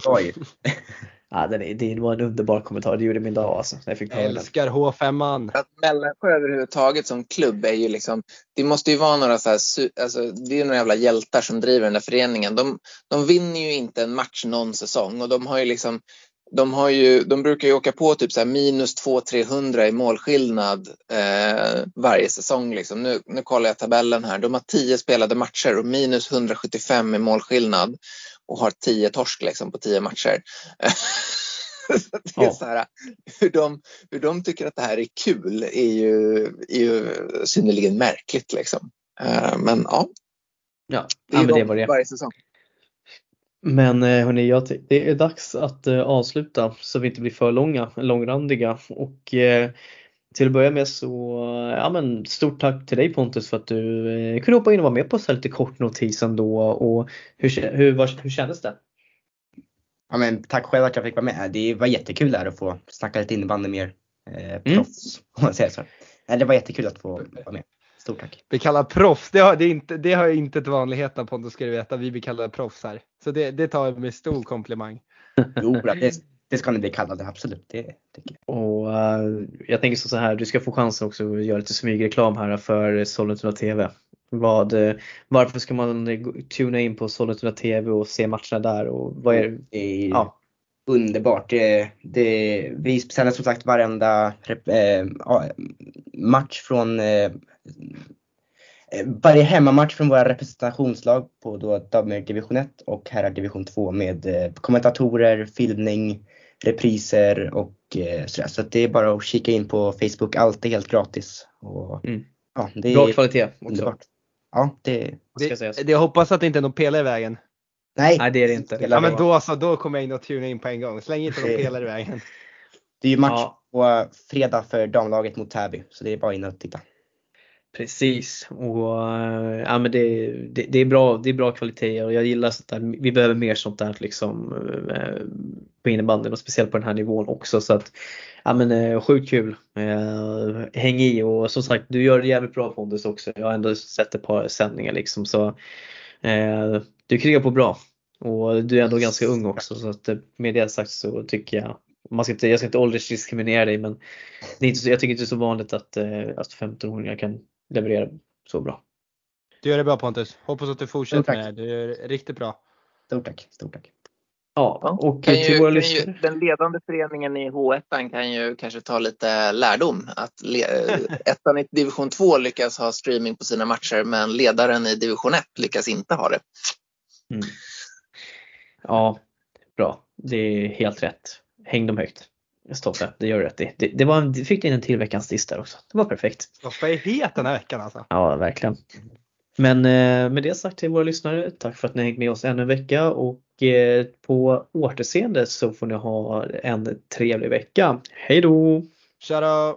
Ja, den är, det var en underbar kommentar. Det gjorde min dag alltså. Jag fick Älskar H5an. Att Mellansjö överhuvudtaget som klubb är ju liksom. Det måste ju vara några så här, alltså, det är några jävla hjältar som driver den där föreningen. De, de vinner ju inte en match någon säsong och de har ju liksom de, har ju, de brukar ju åka på typ så minus 200-300 i målskillnad eh, varje säsong. Liksom. Nu, nu kollar jag tabellen här. De har 10 spelade matcher och minus 175 i målskillnad och har 10 torsk liksom, på 10 matcher. (laughs) det är så här, hur, de, hur de tycker att det här är kul är ju, är ju synnerligen märkligt. Liksom. Eh, men ja, ja det är ja, det var det. varje säsong. Men eh, hörni, jag det är dags att uh, avsluta så vi inte blir för långa, långrandiga. Och uh, till att börja med så, ja men stort tack till dig Pontus för att du uh, kunde hoppa in och vara med på så lite kort notis ändå. Och hur, hur, var, hur kändes det? Ja men tack själv att jag fick vara med. Det var jättekul där att få snacka lite innebandy mer eh, proffs. Mm. Om man säger så. Det var jättekul att få vara med. Stort tack. Vi kallar proffs, det har, det inte, det har inte ett vanligheten Pontus ska du veta. Vi blir kallade proffs här. Så det, det tar jag med stor komplimang. Jo, det, det ska ni bli kallade, absolut. Det tycker jag. Och, uh, jag tänker så här, du ska få chansen också att göra lite smygreklam här för Sollentuna TV. Vad, uh, varför ska man tuna in på Sollentuna TV och se matcherna där? Och vad är, det är ja. underbart. Det, det, vi sänder som sagt varenda eh, match från eh, eh, varje hemmamatch från våra representationslag på då division 1 och herrar division 2 med eh, kommentatorer, filmning, repriser och eh, sådär. Så att det är bara att kika in på Facebook, allt är helt gratis. Och, Mm. ja, det är Bra kvalitet också. underbart. Ja, det. Det, det, jag hoppas att det inte är någon pelare i vägen. nej, Nej det är det inte. Ja men då så, då kommer jag in och tuna in på en gång. Släng inte någon Det- pelare i vägen. det är ju match Ja. på fredag för damlaget mot Täby, så det är bara in och titta. Precis och eh, ja, men det, det, det, är bra, det är bra kvaliteter och jag gillar sånt där. Vi behöver mer sånt där liksom eh, på innebandyn och speciellt på den här nivån också så att ja men eh, sjukt kul. Häng i och som sagt du gör det jävligt bra Pontus också. Jag har ändå sett ett par sändningar liksom så eh, du krigar på bra och du är ändå ganska ung också så att med det sagt så tycker jag man ska inte, jag ska inte åldersdiskriminera dig men det är inte så, jag tycker inte det är så vanligt att, att 15-åringar kan leverera så bra. Du gör det bra Pontus. Hoppas att du fortsätter med det. Du gör det riktigt bra. Stort tack, stort tack. Ja, och Kan till ju, våra kan ju, den ledande föreningen i H1 kan ju kanske ta lite lärdom. Att le, (laughs) ettan i division 2 lyckas ha streaming på sina matcher men ledaren i division 1 lyckas inte ha det. Mm. Ja, bra. Det är helt rätt. Häng dem högt. Stoffe, det gör du rätt i. Det, det var, du fick in en till veckans diss där också. Det var perfekt. Stoffe är het den här veckan alltså. Ja, verkligen. Men eh, med det sagt till våra lyssnare, tack för att ni hängt med oss ännu en vecka och eh, på återseende så får ni ha en trevlig vecka. Hej då! Då!